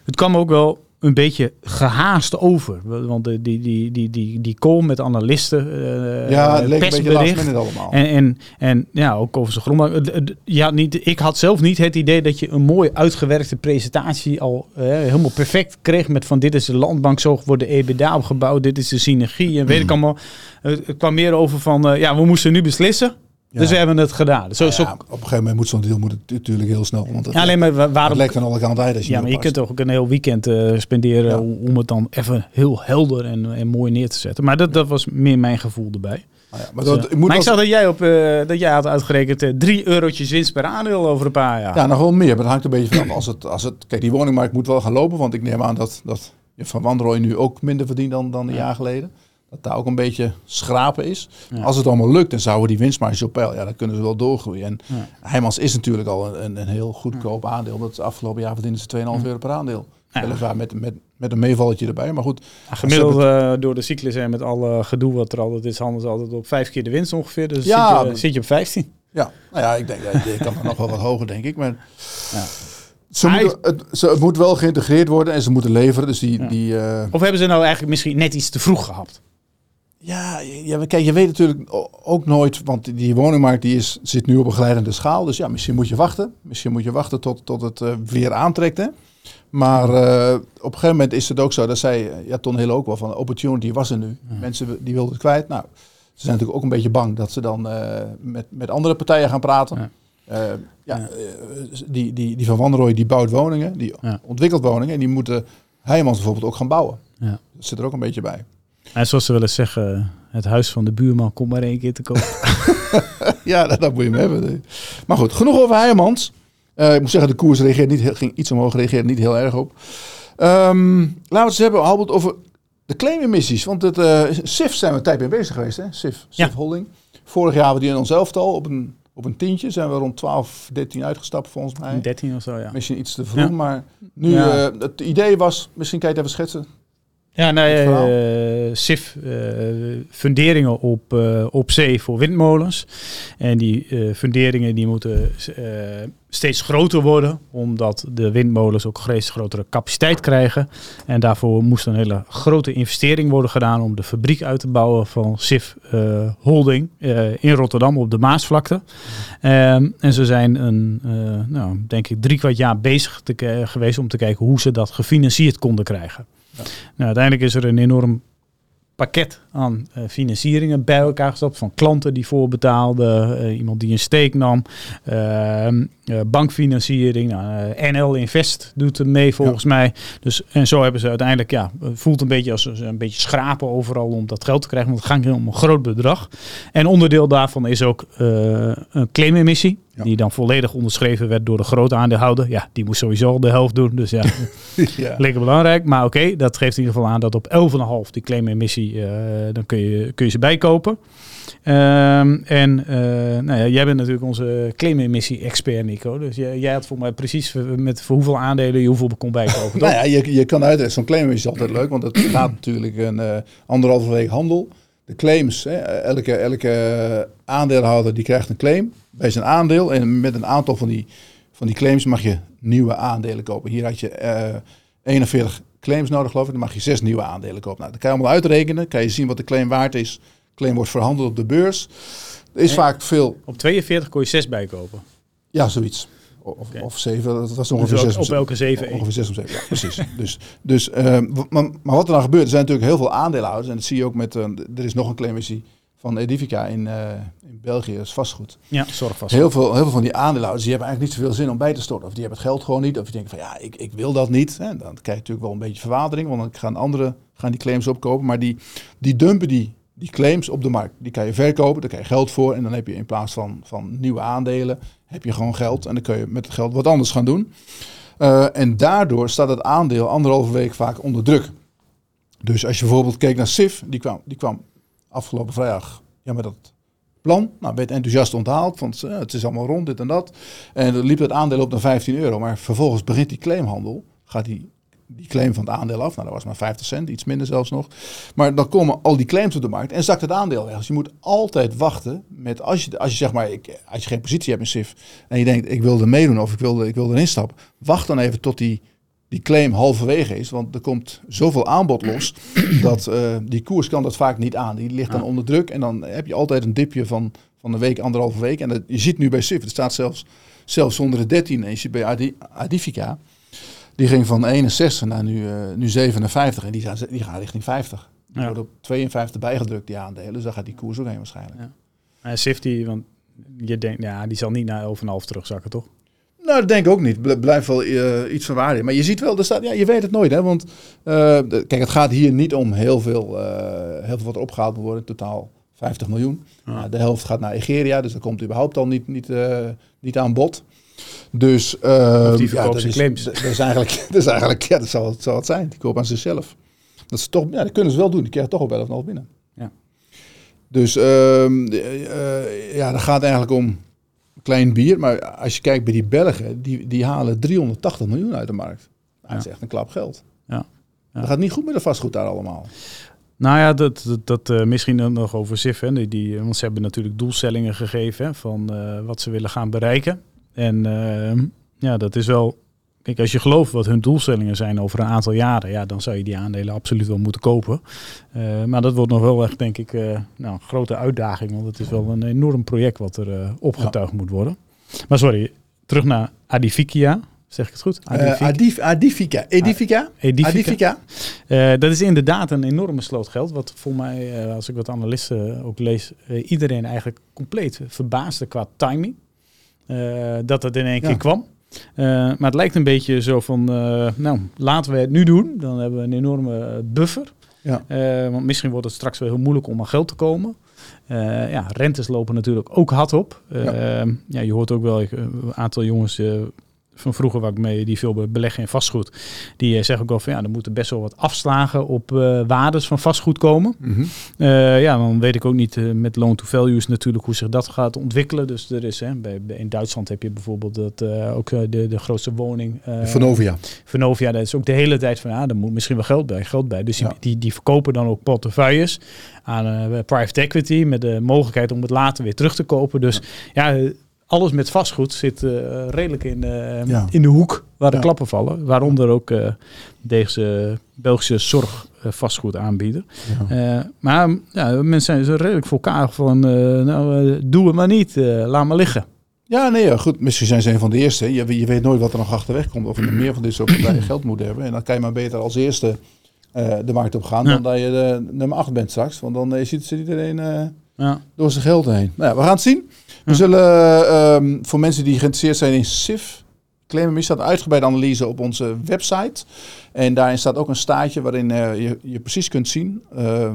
S2: Het kwam ook wel een beetje gehaast over. Want die, die, die, die, die call met analisten, eh
S1: ja, het leek een beetje last minute allemaal.
S2: En, en, en ja, ook over zijn. Het- het- Ja, niet, ik had zelf niet het idee dat je een mooi uitgewerkte presentatie al eh, helemaal perfect kreeg. Met van dit is de landbank, zo wordt de EBITDA opgebouwd, dit is de synergie en weet ik allemaal. Het, het kwam meer over van, eh, ja, we moesten nu beslissen.
S1: Ja.
S2: Dus we hebben het gedaan. Zo, zo,
S1: op een gegeven moment moet zo'n deal moet het natuurlijk heel snel. Want het,
S2: ja, alleen maar
S1: het
S2: waarom...
S1: lekt aan alle kanten uit als je
S2: Ja, maar je kunt toch ook een heel weekend eh, spenderen om het dan even heel helder en, en mooi neer te zetten. Maar dat, dat was meer mijn gevoel erbij.
S1: Ja, maar
S2: Dus,
S1: dat,
S2: eh,
S1: ik moet
S2: maar ik zag dat jij, op, eh, dat jij had uitgerekend drie eurotjes winst per aandeel over een paar jaar.
S1: Ja, nog wel meer. Maar dat hangt een beetje vanaf. Als het, als het, kijk, die woningmarkt moet wel gaan lopen. Want ik neem aan dat, dat je van Wanrooy nu ook minder verdient dan, dan een
S2: Ja.
S1: jaar geleden. Dat daar ook een beetje schrapen is.
S2: Ja.
S1: Als het allemaal lukt, dan zouden die winstmarges op peil. Ja, dan kunnen ze wel doorgroeien. En
S2: Ja.
S1: Heijmans is natuurlijk al een, een heel goedkoop aandeel. Dat afgelopen jaar verdienen ze 2,5 euro per aandeel. Weliswaar met, met, met een meevalletje erbij. Maar goed,
S2: Ja, Gemiddeld eh, door de cyclus en met alle gedoe wat er altijd is, handelen ze altijd op vijf keer de winst ongeveer. Dus
S1: Ja,
S2: zit, je, zit je op 15.
S1: ja, nou ja, ik denk, ja, ik kan er nog wel wat hoger, denk ik. Maar
S2: Ja.
S1: ze moeten, het, ze, het moet wel geïntegreerd worden en ze moeten leveren. Dus die,
S2: Ja.
S1: die, eh,
S2: Of hebben ze nou eigenlijk misschien net iets te vroeg gehad?
S1: Ja, ja, kijk, je weet natuurlijk ook nooit, want die woningmarkt die is, zit nu op een glijdende schaal. Dus ja, misschien moet je wachten. Misschien moet je wachten tot, tot het eh, weer aantrekt. Hè? Maar eh, op een gegeven moment is het ook zo, dat zei eh, ja, Ton Hill ook wel, van de opportunity was er nu. Mensen die wilden het kwijt. Nou, ze zijn natuurlijk ook een beetje bang dat ze dan met, met andere partijen gaan praten.
S2: Ja.
S1: Ja. die, die, die van Wanrooy die bouwt woningen, die ontwikkelt woningen. En die moeten Heijmans bijvoorbeeld ook gaan bouwen.
S2: Ja.
S1: Dat zit er ook een beetje bij.
S2: En zoals ze wel eens zeggen, het huis van de buurman komt maar één keer te koop.
S1: Ja, dat, dat moet je hem hebben. Maar goed, genoeg over Heijmans. Eh, ik moet zeggen, de koers reageert niet, heel- ging iets omhoog, reageert niet heel erg op. Ehm, laten we het eens hebben, Albert, over de claimemissies. Want het eh SIF zijn we een tijd mee bezig geweest, hè? SIF, SIF
S2: Ja.
S1: Holding. Vorig jaar hadden we die in ons elftal op een, op een tientje. Zijn we rond 12, 13 uitgestapt volgens mij.
S2: 13 of zo, ja.
S1: Misschien iets te vroeg,
S2: Ja.
S1: maar nu,
S2: Ja.
S1: eh, het idee was, misschien kan je het even schetsen.
S2: Ja, nou,
S1: verhaal.
S2: eh SIF, eh, funderingen op, eh, op zee voor windmolens. En die funderingen die moeten steeds groter worden, omdat de windmolens ook steeds grotere capaciteit krijgen. En daarvoor moest een hele grote investering worden gedaan om de fabriek uit te bouwen van SIF Holding in Rotterdam op de Maasvlakte. Ehm, en ze zijn een, nou, denk ik, drie kwart jaar bezig te, geweest om te kijken hoe ze dat gefinancierd konden krijgen. Nou, uiteindelijk is er een enorm pakket aan eh, financieringen bij elkaar gestopt. Van klanten die voorbetaalden, eh, iemand die een steek nam, eh, bankfinanciering. Nou, NL Invest doet er mee volgens mij. Dus, en zo hebben ze uiteindelijk, ja, voelt een beetje als ze een beetje schrapen overal om dat geld te krijgen. Want het gaat om een groot bedrag. En onderdeel daarvan is ook een claimemissie.
S1: Ja.
S2: Die dan volledig onderschreven werd door de grote aandeelhouder. Ja, die moest sowieso al de helft doen. Dus ja,
S1: ja.
S2: Lekker belangrijk, maar oké, dat geeft in ieder geval aan dat op 11,5 die claimemissie, dan kun je, kun je ze bijkopen. Ehm, en eh, nou ja, jij bent natuurlijk onze claimemissie-expert, Nico. Dus jij, jij had voor mij precies met voor hoeveel aandelen je hoeveel kon bijkopen.
S1: Nou ja, je, je kan uit. Zo'n claim is altijd leuk, want het gaat natuurlijk een eh, anderhalve week handel. De claims, hè, elke, elke aandeelhouder die krijgt een claim bij zijn aandeel. En met een aantal van die, van die claims mag je nieuwe aandelen kopen. Hier had je eh 41 claims nodig, geloof ik. Dan mag je zes nieuwe aandelen kopen. Nou, dat kan je allemaal uitrekenen. Kan je zien wat de claim waard is. De claim wordt verhandeld op de beurs. Er is
S2: En-
S1: vaak veel,
S2: Op 42 kon je 6 bijkopen.
S1: ja, zoiets. Of, of zeven, dat was
S2: Dus
S1: ongeveer zes.
S2: op elke 7
S1: Ongeveer 6 om 7, ja, precies. dus, dus, ehm, maar, maar wat er dan gebeurt, er zijn natuurlijk heel veel aandeelhouders. En dat zie je ook met, eh, er is nog een claimissie van Edifica in, eh, in België, is vastgoed.
S2: Ja, zorg vast.
S1: Heel veel, heel veel van die aandeelhouders, die hebben eigenlijk niet zoveel zin om bij te storten. Of die hebben het geld gewoon niet. Of die denken van, ja, ik, ik wil dat niet. Hè. Dan krijg je natuurlijk wel een beetje verwatering, want dan gaan anderen gaan die claims opkopen. Maar die, die dumpen die, die claims op de markt. Die kan je verkopen, daar krijg je geld voor. En dan heb je in plaats van, van nieuwe aandelen, heb je gewoon geld. En dan kun je met het geld wat anders gaan doen. Eh, en daardoor staat het aandeel anderhalve week vaak onder druk. Dus als je bijvoorbeeld keek naar SIF, die kwam, die kwam afgelopen vrijdag ja, met dat plan. Nou, werd enthousiast onthaald, want eh, het is allemaal rond, dit en dat. En dan liep het aandeel op naar 15 euro. Maar vervolgens begint die claimhandel, gaat die, die claim van het aandeel af. Nou, dat was maar 50 cent, iets minder zelfs nog. Maar dan komen al die claims op de markt en zakt het aandeel weg. Dus je moet altijd wachten met, als je, als je zeg maar, ik, als je geen positie hebt in SIF en je denkt, ik wil er meedoen of ik wil, ik wil erin stappen. Wacht dan even tot die, die claim halverwege is. Want er komt zoveel aanbod los dat eh, die koers kan dat vaak niet aan. Die ligt dan onder druk en dan heb je altijd een dipje van, van een week, anderhalve week. En dat, je ziet nu bij SIF, er staat zelfs, zelfs onder de 13. En je ziet bij Adi- Adifica, die ging van 61 naar nu, eh, nu 57 en die gaan, die gaan richting 50. Die
S2: Ja.
S1: wordt op 52 bijgedrukt, die aandelen. Dus daar gaat die koers ook heen waarschijnlijk.
S2: Ja. En Sifty, want je denkt, ja, die zal niet naar 11,5 terugzakken, toch?
S1: Nou, dat denk ik ook niet. Bl- blijft wel eh, iets van waarde. Maar je ziet wel, er staat, ja, je weet het nooit. Hè? Want eh, kijk, het gaat hier niet om heel veel, eh, heel veel wat er opgehaald moet worden. In totaal 50 miljoen.
S2: Ja.
S1: De helft gaat naar Egeria, dus dat komt überhaupt al niet, niet, niet aan bod. Dus eh,
S2: Of die
S1: ja, dat is,
S2: claims.
S1: Dat is eigenlijk, dat is eigenlijk ja, dat zal, het- zal het zijn. Die koop aan zichzelf. Dat, is toch, ja, dat kunnen ze wel doen. Die krijgen toch op 11,5 binnen.
S2: Ja.
S1: Dus ehm, eh, ja, dat gaat eigenlijk om klein bier. Maar als je kijkt bij die Belgen, die, die halen 380 miljoen uit de markt. Dat is echt een klap geld.
S2: Ja. Ja.
S1: Dat gaat niet goed met de vastgoed daar allemaal.
S2: Nou ja, dat, dat, dat eh, misschien dan nog over SIF. Hè. Die, die, want ze hebben natuurlijk doelstellingen gegeven hè, van eh, wat ze willen gaan bereiken. En eh, ja, dat is wel... Kijk, als je gelooft wat hun doelstellingen zijn over een aantal jaren, ja, dan zou je die aandelen absoluut wel moeten kopen. Eh, maar dat wordt nog wel echt, denk ik, eh, nou, een grote uitdaging. Want het is wel een enorm project wat er eh, opgetuigd moet worden. Maar sorry, terug naar Adificia. Zeg ik het goed?
S1: Eh, Adif, Adifica. Edifica?
S2: Edifica.
S1: Adifica?
S2: Dat is inderdaad een enorme sloot geld. Wat voor mij, als ik wat analisten ook lees, iedereen eigenlijk compleet verbaasde qua timing. Dat het in één
S1: Ja.
S2: keer kwam. Eh, maar het lijkt een beetje zo van, eh, nou, laten we het nu doen. Dan hebben we een enorme eh, buffer.
S1: Ja.
S2: Want misschien wordt het straks wel heel moeilijk om aan geld te komen. Ja, rentes lopen natuurlijk ook hard op. Ja. je hoort ook wel een aantal jongens van vroeger waar ik mee die veel beleggen in vastgoed. Die uh, zeggen ook wel van ja, er moeten best wel wat afslagen op uh, waardes van vastgoed komen.
S1: Mhm.
S2: Uh, ja, dan weet ik ook niet met loan to values natuurlijk hoe zich dat gaat ontwikkelen. Dus er is hè, bij, in Duitsland heb je bijvoorbeeld dat ook de, de grootste woning.
S1: Vonovia.
S2: Vonovia, dat is ook de hele tijd van ja, er moet misschien wel geld bij, geld bij. Dus
S1: Ja.
S2: die, die, die verkopen dan ook portefeuilles aan private equity met de mogelijkheid om het later weer terug te kopen. Dus ja, alles met vastgoed zit uh, redelijk in, uh,
S1: Ja.
S2: in de hoek waar de
S1: Ja.
S2: klappen vallen. Waaronder ook uh, deze Belgische zorg vastgoedaanbieder.
S1: Ja.
S2: maar ja, mensen zijn zo redelijk voor elkaar van, nou, doe het maar niet, laat maar liggen.
S1: Ja, nee, goed. Misschien zijn ze een van de eerste. Je, je weet nooit wat er nog achterweg komt. Of je meer van dit soort partijen geld moet hebben. En dan kan je maar beter als eerste eh, de markt op gaan. Dan dat je de nummer 8 bent straks. Want dan eh, zit, zit iedereen eh,
S2: Ja.
S1: door zijn geld heen. Nou ja, we gaan het zien. We
S2: Ja.
S1: zullen ehm, voor mensen die geïnteresseerd zijn in SIF. Claim staat een uitgebreide analyse op onze website. En daarin staat ook een staartje waarin eh, je, je precies kunt zien. eh,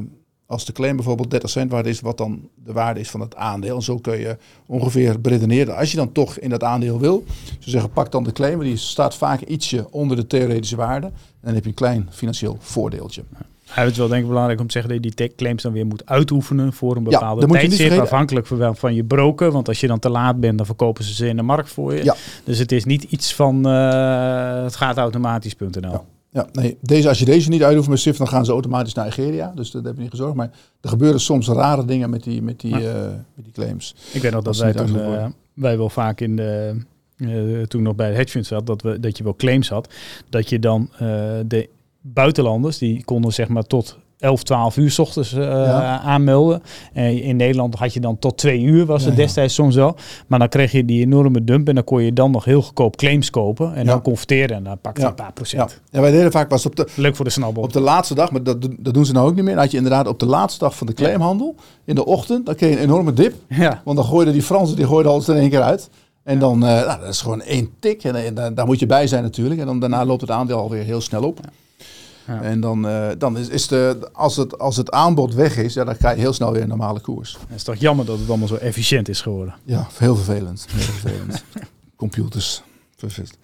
S1: als de claim bijvoorbeeld 30 cent waard is, wat dan de waarde is van het aandeel. En zo kun je ongeveer beredeneren. Als je dan toch in dat aandeel wil, ze zeggen pak dan de claim, die staat vaak ietsje onder de theoretische waarde. En dan heb je een klein financieel voordeeltje.
S2: Hij het is wel denk ik belangrijk om te zeggen dat je die tech claims dan weer moet uitoefenen voor een
S1: Ja,
S2: bepaalde
S1: dat niet
S2: tijdstip, afhankelijk van, van je broker. Want als je dan te laat bent, dan verkopen ze ze in de markt voor je.
S1: Ja.
S2: Dus het is niet iets van eh, het gaat automatisch.nl.
S1: Ja. Ja, nee, deze, als je deze niet uitoefent met SIF, dan gaan ze automatisch naar Nigeria. Dus dat heb je niet gezorgd. Maar er gebeuren soms rare dingen met die, met die,
S2: Ja.
S1: eh, met die claims.
S2: Ik weet nog dat
S1: ze
S2: wij toen, eh, wij wel vaak in de, toen nog bij de hedge funds zat, dat, we, dat je wel claims had. Dat je dan de buitenlanders, die konden zeg maar tot 11, 12 uur 's ochtends eh,
S1: Ja.
S2: aanmelden. En in Nederland had je dan tot 2 uur, was het
S1: Ja, ja.
S2: destijds soms wel. Maar dan kreeg je die enorme dump en dan kon je dan nog heel goedkoop claims kopen. En dan converteren en dan pakte je een paar procent.
S1: ja, wij deden vaak was op de,
S2: Leuk voor de snabbel.
S1: op de laatste dag, maar dat, dat doen ze nou ook niet meer. Dan had je inderdaad op de laatste dag van de claimhandel, in de ochtend, dan kreeg je een enorme dip. Want dan gooiden die Fransen, die gooiden alles er in één keer uit. En dan, eh, nou, dat is gewoon één tik. En, en daar moet je bij zijn natuurlijk. En dan daarna loopt het aandeel alweer heel snel op.
S2: Ja.
S1: En dan, eh, dan is, is de, als, het, als het aanbod weg is, ja, dan krijg je heel snel weer een normale koers.
S2: Het is toch jammer dat het allemaal zo efficiënt is geworden.
S1: Ja, heel vervelend. Heel vervelend. Computers. Vervelend.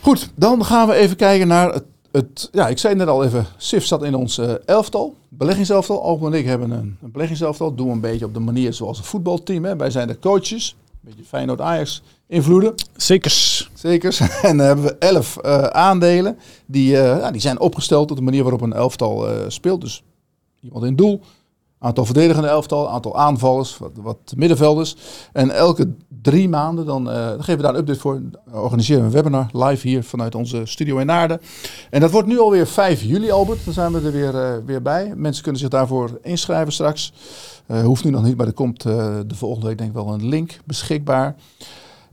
S1: Goed, dan gaan we even kijken naar het, het... Ja, ik zei net al even, SIF zat in ons eh, elftal. Beleggingselftal. Alpen en ik hebben een, een beleggingselftal. Doen we een beetje op de manier zoals een voetbalteam. Hè. Wij zijn de coaches. Een beetje Feyenoord-Ajax invloeden.
S2: Zekers.
S1: Zeker. En dan hebben we elf eh, aandelen. Die, eh, ja, die zijn opgesteld op de manier waarop een elftal eh, speelt. Dus iemand in doel. Aantal verdedigende elftal, aantal aanvallers, wat, wat middenvelders. En elke drie maanden dan, dan geven we daar een update voor. Organiseren we een webinar live hier vanuit onze studio in Naarden. En dat wordt nu alweer 5 juli, Albert. Dan zijn we er weer, weer bij. Mensen kunnen zich daarvoor inschrijven straks. Hoeft nu nog niet, maar er komt de volgende week denk ik wel een link beschikbaar.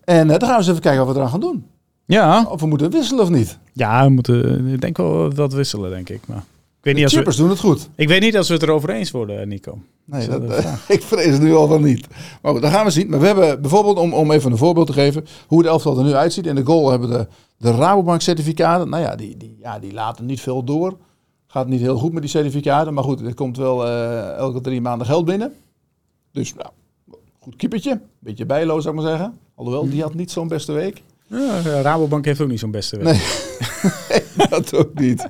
S1: En eh, dan gaan we eens even kijken wat we eraan gaan doen.
S2: Ja,
S1: Of we moeten wisselen of niet.
S2: ja we moeten ik denk wel wat wisselen, denk ik. Maar ik weet,
S1: De
S2: niet als we,
S1: chippers doen het goed.
S2: ik weet niet als we het erover eens worden, Nico.
S1: Nee,
S2: Dat
S1: dat, eh, ik vrees het nu al van niet. Maar goed, dan gaan we zien. Maar we hebben bijvoorbeeld, om, om even een voorbeeld te geven, hoe het elftal er nu uitziet. In de goal hebben we de, de Rabobank certificaten. Nou ja die, die, ja, die laten niet veel door. Gaat niet heel goed met die certificaten. Maar goed, er komt wel eh, elke drie maanden geld binnen. Dus nou, goed keepertje. Beetje bijloos zou ik maar zeggen. Alhoewel, die had niet zo'n beste week.
S2: Ja, Rabobank heeft ook niet zo'n beste week.
S1: Nee. dat ook niet.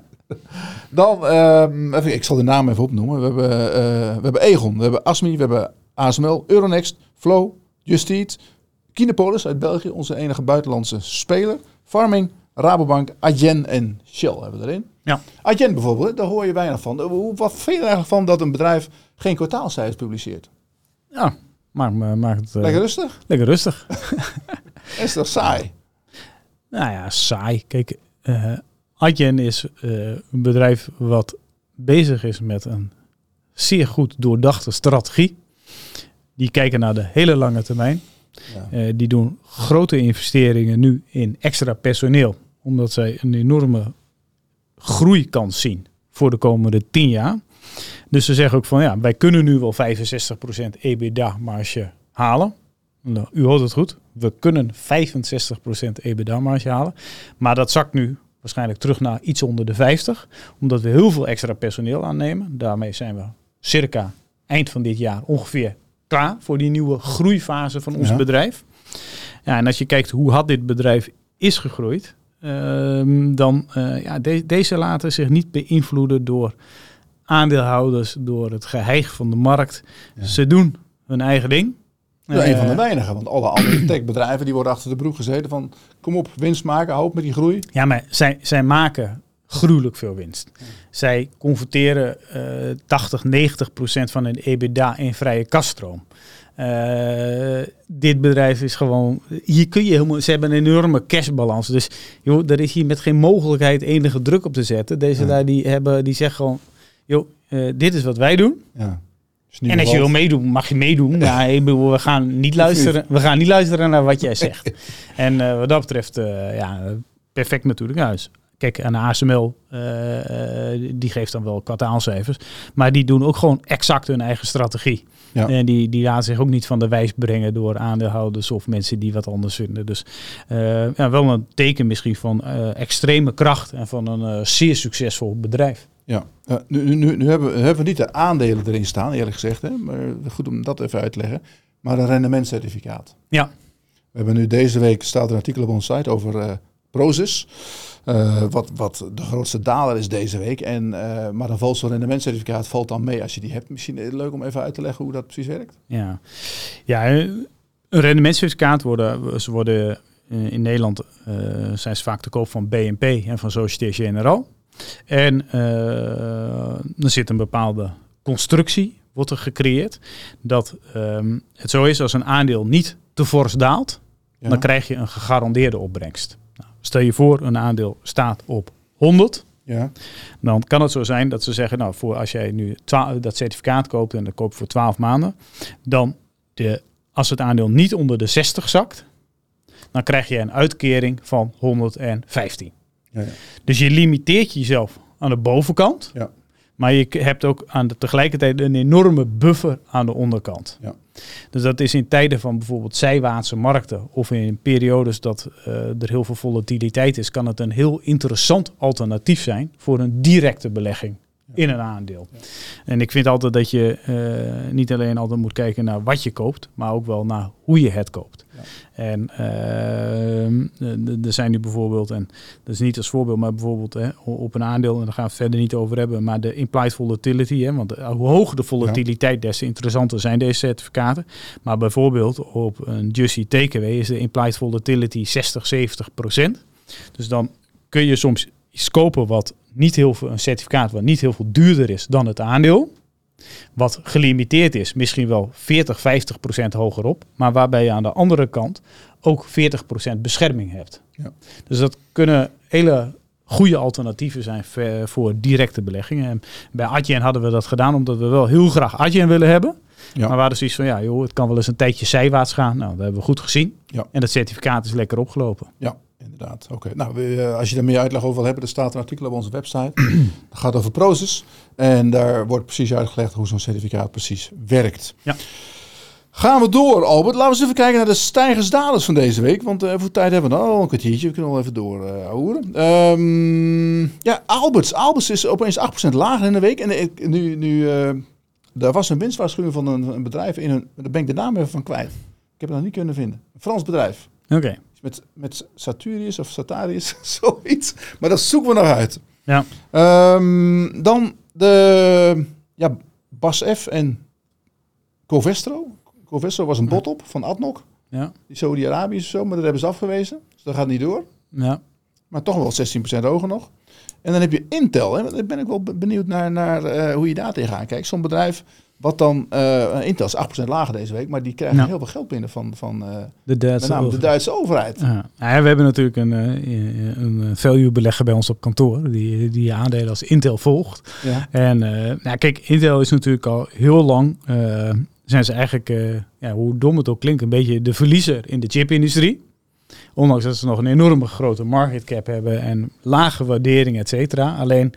S1: Dan, ehm, even, ik zal de naam even opnoemen. We hebben, eh, we hebben Egon, we hebben Asmi, we hebben ASML, Euronext, Flow, Just Eat, Kinepolis uit België, onze enige buitenlandse speler. Farming, Rabobank, Adyen en Shell hebben we erin.
S2: Ja.
S1: Adyen bijvoorbeeld, daar hoor je weinig van. Hoe- Wat vind je er eigenlijk van dat een bedrijf geen kwartaalcijfers publiceert?
S2: Ja, maak, me- maak het eh,
S1: Lekker rustig?
S2: lekker rustig.
S1: Is toch saai?
S2: Nou ja, saai. Kijk, eh Adyen is eh, een bedrijf wat bezig is met een zeer goed doordachte strategie. Die kijken naar de hele lange termijn.
S1: Ja.
S2: Die doen grote investeringen nu in extra personeel. Omdat zij een enorme groeikans zien voor de komende 10 jaar. Dus ze zeggen ook van ja, wij kunnen nu wel 65% EBITDA marge halen. Nou, u hoort het goed. We kunnen 65% EBITDA marge halen. Maar dat zakt nu waarschijnlijk terug naar iets onder de 50. Omdat we heel veel extra personeel aannemen. Daarmee zijn we circa eind van dit jaar ongeveer klaar voor die nieuwe groeifase van ons
S1: Ja.
S2: bedrijf. Ja, en als je kijkt hoe had dit bedrijf is gegroeid, ehm, dan uh, ja, deze laten zich niet beïnvloeden door aandeelhouders, door het geheig van de markt. Ze doen hun eigen ding.
S1: Ja, een van de weinigen, want alle andere techbedrijven die worden achter de broek gezeten van kom op, winst maken, hoop met die groei.
S2: Ja, maar zij, zij maken gruwelijk veel winst. Zij converteren uh, 80, 90 procent van hun EBITDA in vrije kaststroom. Uh, dit bedrijf is gewoon. Hier kun je helemaal. Ze hebben een enorme cashbalans. Dus joh, er is hier met geen mogelijkheid enige druk op te zetten. Deze daar die hebben, die zeggen gewoon. Joh, uh, dit is wat wij doen. Ja. En als je wil meedoen, mag je meedoen. Ja, we gaan niet luisteren. We gaan niet luisteren naar wat jij zegt. en uh, wat dat betreft, ja, perfect natuurlijk. Kijk, en ASML, uh, uh, die geeft dan wel kwartaalcijfers. Maar die doen ook gewoon exact hun eigen strategie. Ja. En die, die laten zich ook niet van de wijs brengen door aandeelhouders of mensen die wat anders vinden. Dus ja, wel een teken misschien van extreme kracht en van een zeer succesvol bedrijf.
S1: Ja, nu, nu, nu, hebben, we, hebben we niet de aandelen erin staan, eerlijk gezegd. Hè? Maar goed om dat even uit te leggen. Maar een rendementcertificaat.
S2: Ja.
S1: We hebben nu deze week, staat een artikel op onze site over. Uh, wat, wat de grootste daler is deze week. En, uh, maar een vals rendementcertificaat valt dan mee als je die hebt. Misschien leuk om even uit te leggen hoe dat precies werkt.
S2: Ja, ja een rendementcertificaat worden, ze worden in Nederland zijn ze vaak te koop van BNP en van Société Générale. En er zit een bepaalde constructie, wordt er gecreëerd, dat um, het zo is als een aandeel niet te fors daalt, ja. dan krijg je een gegarandeerde opbrengst. Stel je voor, een aandeel staat op 100. Ja. Dan kan het zo zijn dat ze zeggen, nou, voor als jij nu dat certificaat koopt en dat koopt voor 12 maanden, dan de, als het aandeel niet onder de 60 zakt, dan krijg je een uitkering van 115. Ja, ja. Dus je limiteert jezelf aan de bovenkant. Ja. Maar je hebt ook aan de, tegelijkertijd een enorme buffer aan de onderkant. Ja. Dus dat is in tijden van bijvoorbeeld zijwaartse markten of in periodes dat uh, er heel veel volatiliteit is, kan het een heel interessant alternatief zijn voor een directe belegging in een aandeel. En ik vind altijd dat je uh, niet alleen altijd moet kijken naar wat je koopt, maar ook wel naar hoe je het koopt. Ja. En uh, er zijn nu bijvoorbeeld, en dat is niet als voorbeeld, maar bijvoorbeeld hè, op een aandeel, en daar gaan we het verder niet over hebben, maar de implied volatility, hè, want hoe hoger de volatiliteit, des te interessanter zijn deze certificaten. Maar bijvoorbeeld op een Jussie Takeaway is de implied volatility 60, 70 procent. Dus dan kun je soms iets kopen wat niet heel veel, een certificaat wat niet heel veel duurder is dan het aandeel. Wat gelimiteerd is, misschien wel 40, 50 procent hogerop. Maar waarbij je aan de andere kant ook 40 procent bescherming hebt. Ja. Dus dat kunnen hele goede alternatieven zijn voor directe beleggingen. En bij Adyen hadden we dat gedaan omdat we wel heel graag Adyen willen hebben. Ja. Maar we hadden zoiets van, ja joh, het kan wel eens een tijdje zijwaarts gaan. Nou, dat hebben we goed gezien. Ja. En dat certificaat is lekker opgelopen.
S1: Ja, inderdaad. Oké. Nou, eh, als je er meer uitleg over wil hebben, er staat een artikel op onze website. dat gaat over Proces. En daar wordt precies uitgelegd hoe zo'n certificaat precies werkt. Ja. Gaan we door, Albert. Laten we eens even kijken naar de stijgers-dalers van deze week. Want uh, voor tijd hebben we nog een kwartiertje. We kunnen wel even door uh, um, ja, Alberts. Alberts is opeens 8% lager in de week. En nu, nu daar was een winstwaarschuwing van een, een, bedrijf in hun... Daar ben ik de naam even van kwijt. Ik heb het nog niet kunnen vinden. Een Frans bedrijf.
S2: Oké
S1: met, met Saturius of Satarius, zoiets. Maar dat zoeken we nog uit.
S2: Ja.
S1: Um, dan de ja, Bas F en Covestro. Covestro was een bot op van Adnok.
S2: Ja.
S1: Die Saudi-Arabië zo, maar dat hebben ze afgewezen. Dus dat gaat niet door.
S2: Ja.
S1: Maar toch wel 16% hoger nog. En dan heb je Intel. Hè. Daar ben ik wel benieuwd naar, naar uh, hoe je daar tegenaan kijkt. Zo'n bedrijf wat dan, uh, Intel is 8% lager deze week, maar die krijgen heel veel geld binnen van, van uh,
S2: de, Duitse
S1: met name de Duitse overheid.
S2: Ja. ja. we hebben natuurlijk een, uh, een value belegger bij ons op kantoor, die, die aandelen als Intel volgt. Ja. En nou, kijk, Intel is natuurlijk al heel lang, zijn ze eigenlijk, ja, hoe dom het ook klinkt, een beetje de verliezer in de chipindustrie. Ondanks dat ze nog een enorme grote market cap hebben en lage waardering, et cetera. Alleen,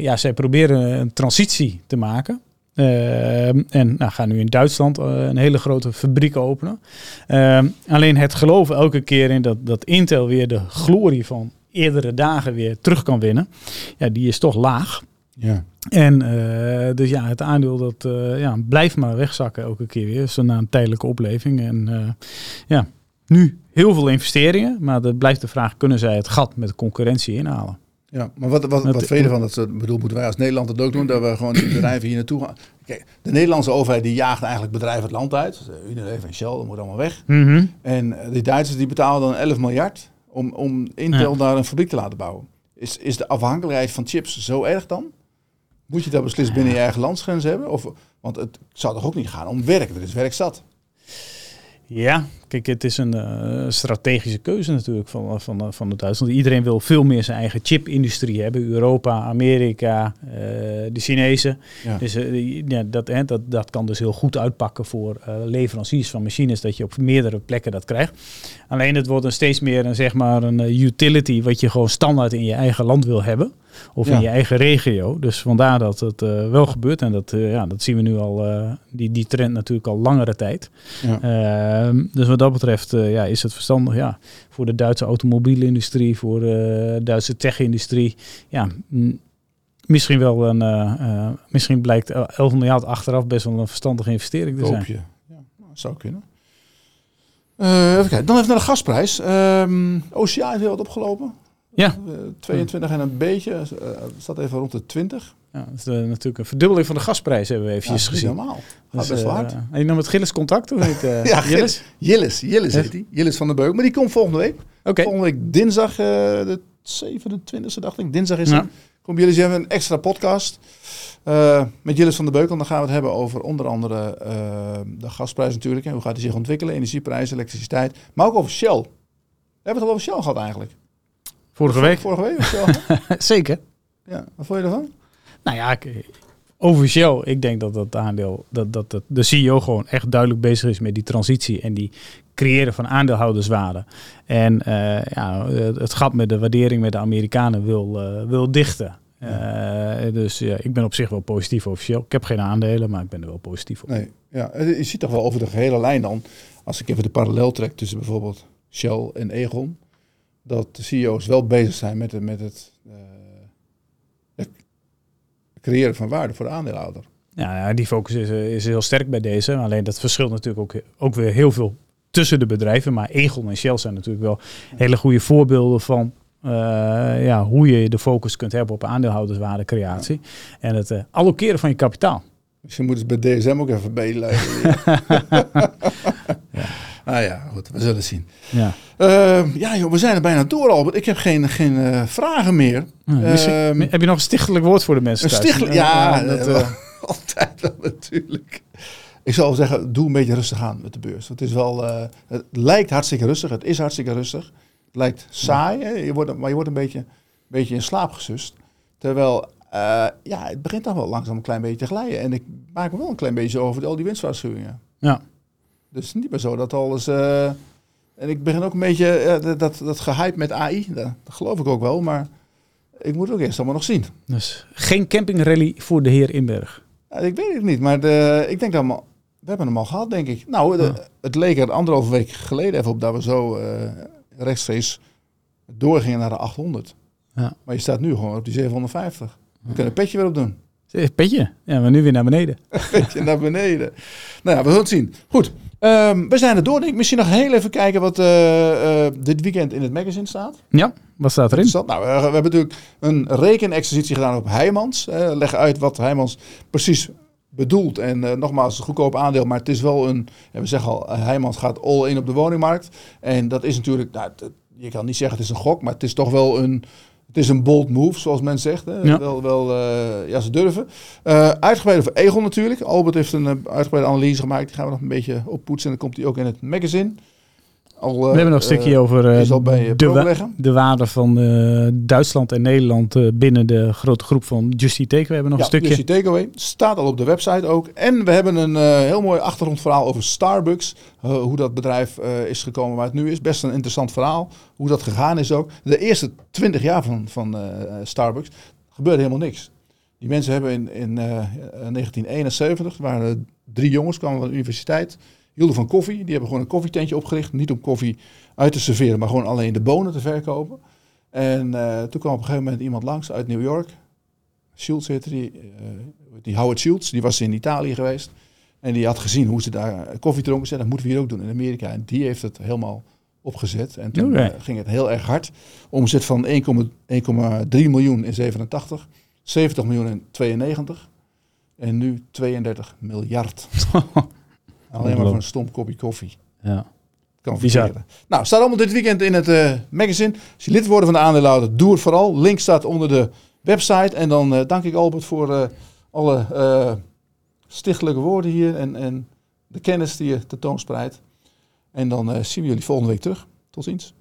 S2: ja, zij proberen een transitie te maken uh, en nou, gaan nu in Duitsland uh, een hele grote fabriek openen. Uh, alleen het geloven elke keer in dat, dat Intel weer de glorie van eerdere dagen weer terug kan winnen, ja, die is toch laag.
S1: Ja.
S2: En uh, dus ja, het aandeel dat ja, blijft maar wegzakken elke keer weer. Zo na een tijdelijke opleving. En ja, nu heel veel investeringen, maar dat blijft de vraag, kunnen zij het gat met de concurrentie inhalen?
S1: Ja, maar wat, wat, wat vind je ervan? Dat, ze- bedoel, moeten wij als Nederland het ook doen? Dat we gewoon die bedrijven hier naartoe gaan? Kijk, de Nederlandse overheid die jaagt eigenlijk bedrijven het land uit. Dus, Unilever en Shell, dat moet allemaal weg. En eh, die Duitsers die betalen dan 11 miljard om, om Intel
S2: Ja.
S1: daar een fabriek te laten bouwen. Is, is de afhankelijkheid van chips zo erg dan? Moet je dat beslist binnen je eigen landsgrens hebben? Of, want het zou toch ook niet gaan om werk? Er is werk zat.
S2: Ja, kijk, het is een eh, strategische keuze natuurlijk van, van, van de Duitsland. Iedereen wil veel meer zijn eigen chipindustrie hebben. Europa, Amerika, eh, de Chinezen.
S1: Ja.
S2: Dus eh, ja, dat, hè, dat, dat kan dus heel goed uitpakken voor eh, leveranciers van machines, dat je op meerdere plekken dat krijgt. Alleen het wordt een steeds meer een, zeg maar, een eh, utility wat je gewoon standaard in je eigen land wil hebben. Of
S1: Ja.
S2: in je eigen regio. Dus vandaar dat het eh, wel gebeurt. En dat, eh, ja, dat zien we nu al, eh, die, die trend natuurlijk al langere tijd.
S1: Ja.
S2: Ehm, dus wat dat betreft ja, is het verstandig ja, voor de Duitse automobielindustrie, voor de Duitse tech-industrie. Ja, misschien wel een, misschien blijkt 11 miljard achteraf best wel een verstandige investering te zijn.
S1: Ja, nou, zou kunnen. Even kijken. Dan even naar de gasprijs. Ehm OCA heeft heel wat opgelopen.
S2: Ja.
S1: Eh, 22 en een beetje. Eh, staat even rond de 20.
S2: Ja, dat is eh, natuurlijk een verdubbeling van de gasprijs hebben we eventjes
S1: dat is
S2: gezien.
S1: normaal. Gaat
S2: Dus,
S1: best wel
S2: eh,
S1: hard.
S2: en je nam het Gilles contact of niet? eh,
S1: Ja,
S2: Gilles?
S1: Jillis
S2: Ja.
S1: heet die. Jillis van der Beuk. Maar die komt volgende week. Volgende week dinsdag, eh, de 27e dacht ik. Dinsdag is
S2: Ja.
S1: het. Kom jullie ze hebben een extra podcast. eh, met Jillis van der Beuk. En dan gaan we het hebben over onder andere eh, de gasprijs natuurlijk. En hoe gaat die zich ontwikkelen. Energieprijzen, elektriciteit. Maar ook over Shell. We hebben het al over Shell gehad eigenlijk.
S2: Vorige week.
S1: Vorige week.
S2: Zeker.
S1: ja, wat vond je ervan?
S2: Nou ja, ik- over Shell, ik denk dat dat aandeel, dat, dat, dat de CEO gewoon echt duidelijk bezig is met die transitie en die creëren van aandeelhouderswaarde. En eh, ja, het gat met de waardering met de Amerikanen wil, eh, wil dichten. Eh, dus ja, ik ben op zich wel positief over Shell. Ik heb geen aandelen, maar ik ben er wel positief op.
S1: Nee, ja, je ziet toch wel over de gehele lijn dan, als ik even de parallel trek tussen bijvoorbeeld Shell en Egon, dat de CEO's wel bezig zijn met, het- met het, eh, het creëren van waarde voor de aandeelhouder.
S2: Ja, ja, die focus is, eh, is heel sterk bij deze. Alleen dat verschilt natuurlijk ook, ook weer heel veel tussen de bedrijven. Maar Egon en Shell zijn natuurlijk wel hele goede voorbeelden van eh, ja, hoe je de focus kunt hebben op aandeelhouderswaardecreatie. En het eh, allokeren van je kapitaal.
S1: Misschien moeten ze bij DSM ook even.
S2: Ja.
S1: Ah ja, goed, we zullen zien.
S2: Ja.
S1: Eh, ja joh, we zijn er bijna door Albert. Ik heb geen, geen eh, vragen meer. Ehm,
S2: heb je nog een stichtelijk woord voor de mensen
S1: Een stichtelijk,
S2: Eh,
S1: ja,
S2: dat,
S1: eh,
S2: eh,
S1: altijd wel natuurlijk. Ik zou zeggen, doe een beetje rustig aan met de beurs. Het, is wel, het lijkt hartstikke rustig, het is hartstikke rustig. Het lijkt saai, hè? Je wordt, maar je wordt een beetje, beetje in slaap gesust. Terwijl, ja, het begint toch wel langzaam een klein beetje te glijden. En ik maak me wel een klein beetje over al die winstwaarschuwingen.
S2: Ja.
S1: Dus niet meer zo dat alles... eh, en ik begin ook een beetje, eh, dat, dat, gehype met AI, dat, dat geloof ik ook wel, maar ik moet het ook eerst allemaal nog zien.
S2: dus geen campingrally voor de heer Inberg.
S1: Ik weet het niet, maar de, ik denk dat we, hebben hem al gehad, denk ik. Nou, de-
S2: Ja.
S1: het leek er anderhalve week geleden even op dat we zo eh, rechtstreeks doorgingen naar de 800.
S2: Ja.
S1: Maar je staat nu gewoon op die 750. We kunnen een petje weer op doen.
S2: Eh, Petje, ja, maar nu weer naar beneden.
S1: Petje naar beneden. Nou ja, we zullen het zien. Goed, ehm, we zijn er door. denk ik. Misschien nog heel even kijken wat eh, eh, dit weekend in het magazine staat.
S2: Ja, wat staat erin?
S1: Nou, we, we hebben natuurlijk een rekenexercitie gedaan op Heijmans. Leggen uit wat Heijmans precies bedoelt. En eh, nogmaals, een goedkoop aandeel, maar het is wel een... ja, we zeggen al, Heijmans gaat all in op de woningmarkt. En dat is natuurlijk... Nou, je kan niet zeggen het is een gok, maar het is toch wel een... Het is een bold move, zoals men zegt. Hè.
S2: Ja.
S1: Wel, wel eh, ja, ze durven. Eh uitgebreid over Egon natuurlijk. Albert heeft een eh, uitgebreide analyse gemaakt. Die gaan we nog een beetje oppoetsen. En dan komt die ook in het magazine. Al, eh,
S2: We hebben nog een stukje
S1: eh,
S2: over eh, de, wa- de waarde van Duitsland en Nederland binnen de grote groep van Justy Take. We hebben nog
S1: ja,
S2: een stukje.
S1: Justy Takeaway. Staat al op de website ook. En we hebben een heel mooi achtergrondverhaal over Starbucks. Hoe dat bedrijf is gekomen waar het nu is. Best een interessant verhaal. Hoe dat gegaan is ook. De eerste 20 jaar van, van Starbucks gebeurde helemaal niks. Die mensen hebben in, in eh, 1971, er waren drie jongens, kwamen van de universiteit, hielden van koffie. Die hebben gewoon een koffietentje opgericht. Niet om koffie uit te serveren, maar gewoon alleen de bonen te verkopen. En eh, toen kwam op een gegeven moment iemand langs uit New York. Schultz heette die, eh, die Howard Schultz, die was in Italië geweest. En die had gezien hoe ze daar koffie dronken. Zei, dat moeten we hier ook doen in Amerika. En die heeft het helemaal opgezet. En toen eh, ging het heel erg hard. Omzet van 1,3 miljoen in 87, 70 miljoen in 92 en nu 32 miljard. Alleen maar voor een stom kopje koffie.
S2: Ja.
S1: Kan verkeren. Nou, staat allemaal dit weekend in het eh, magazine. Als je lid wordt van de aandeelhouder, doe het vooral. Link staat onder de website. En dan eh, dank ik Albert voor eh, alle stichtelijke woorden hier en, en de kennis die je tentoonspreidt. En dan zien we jullie volgende week terug. Tot ziens.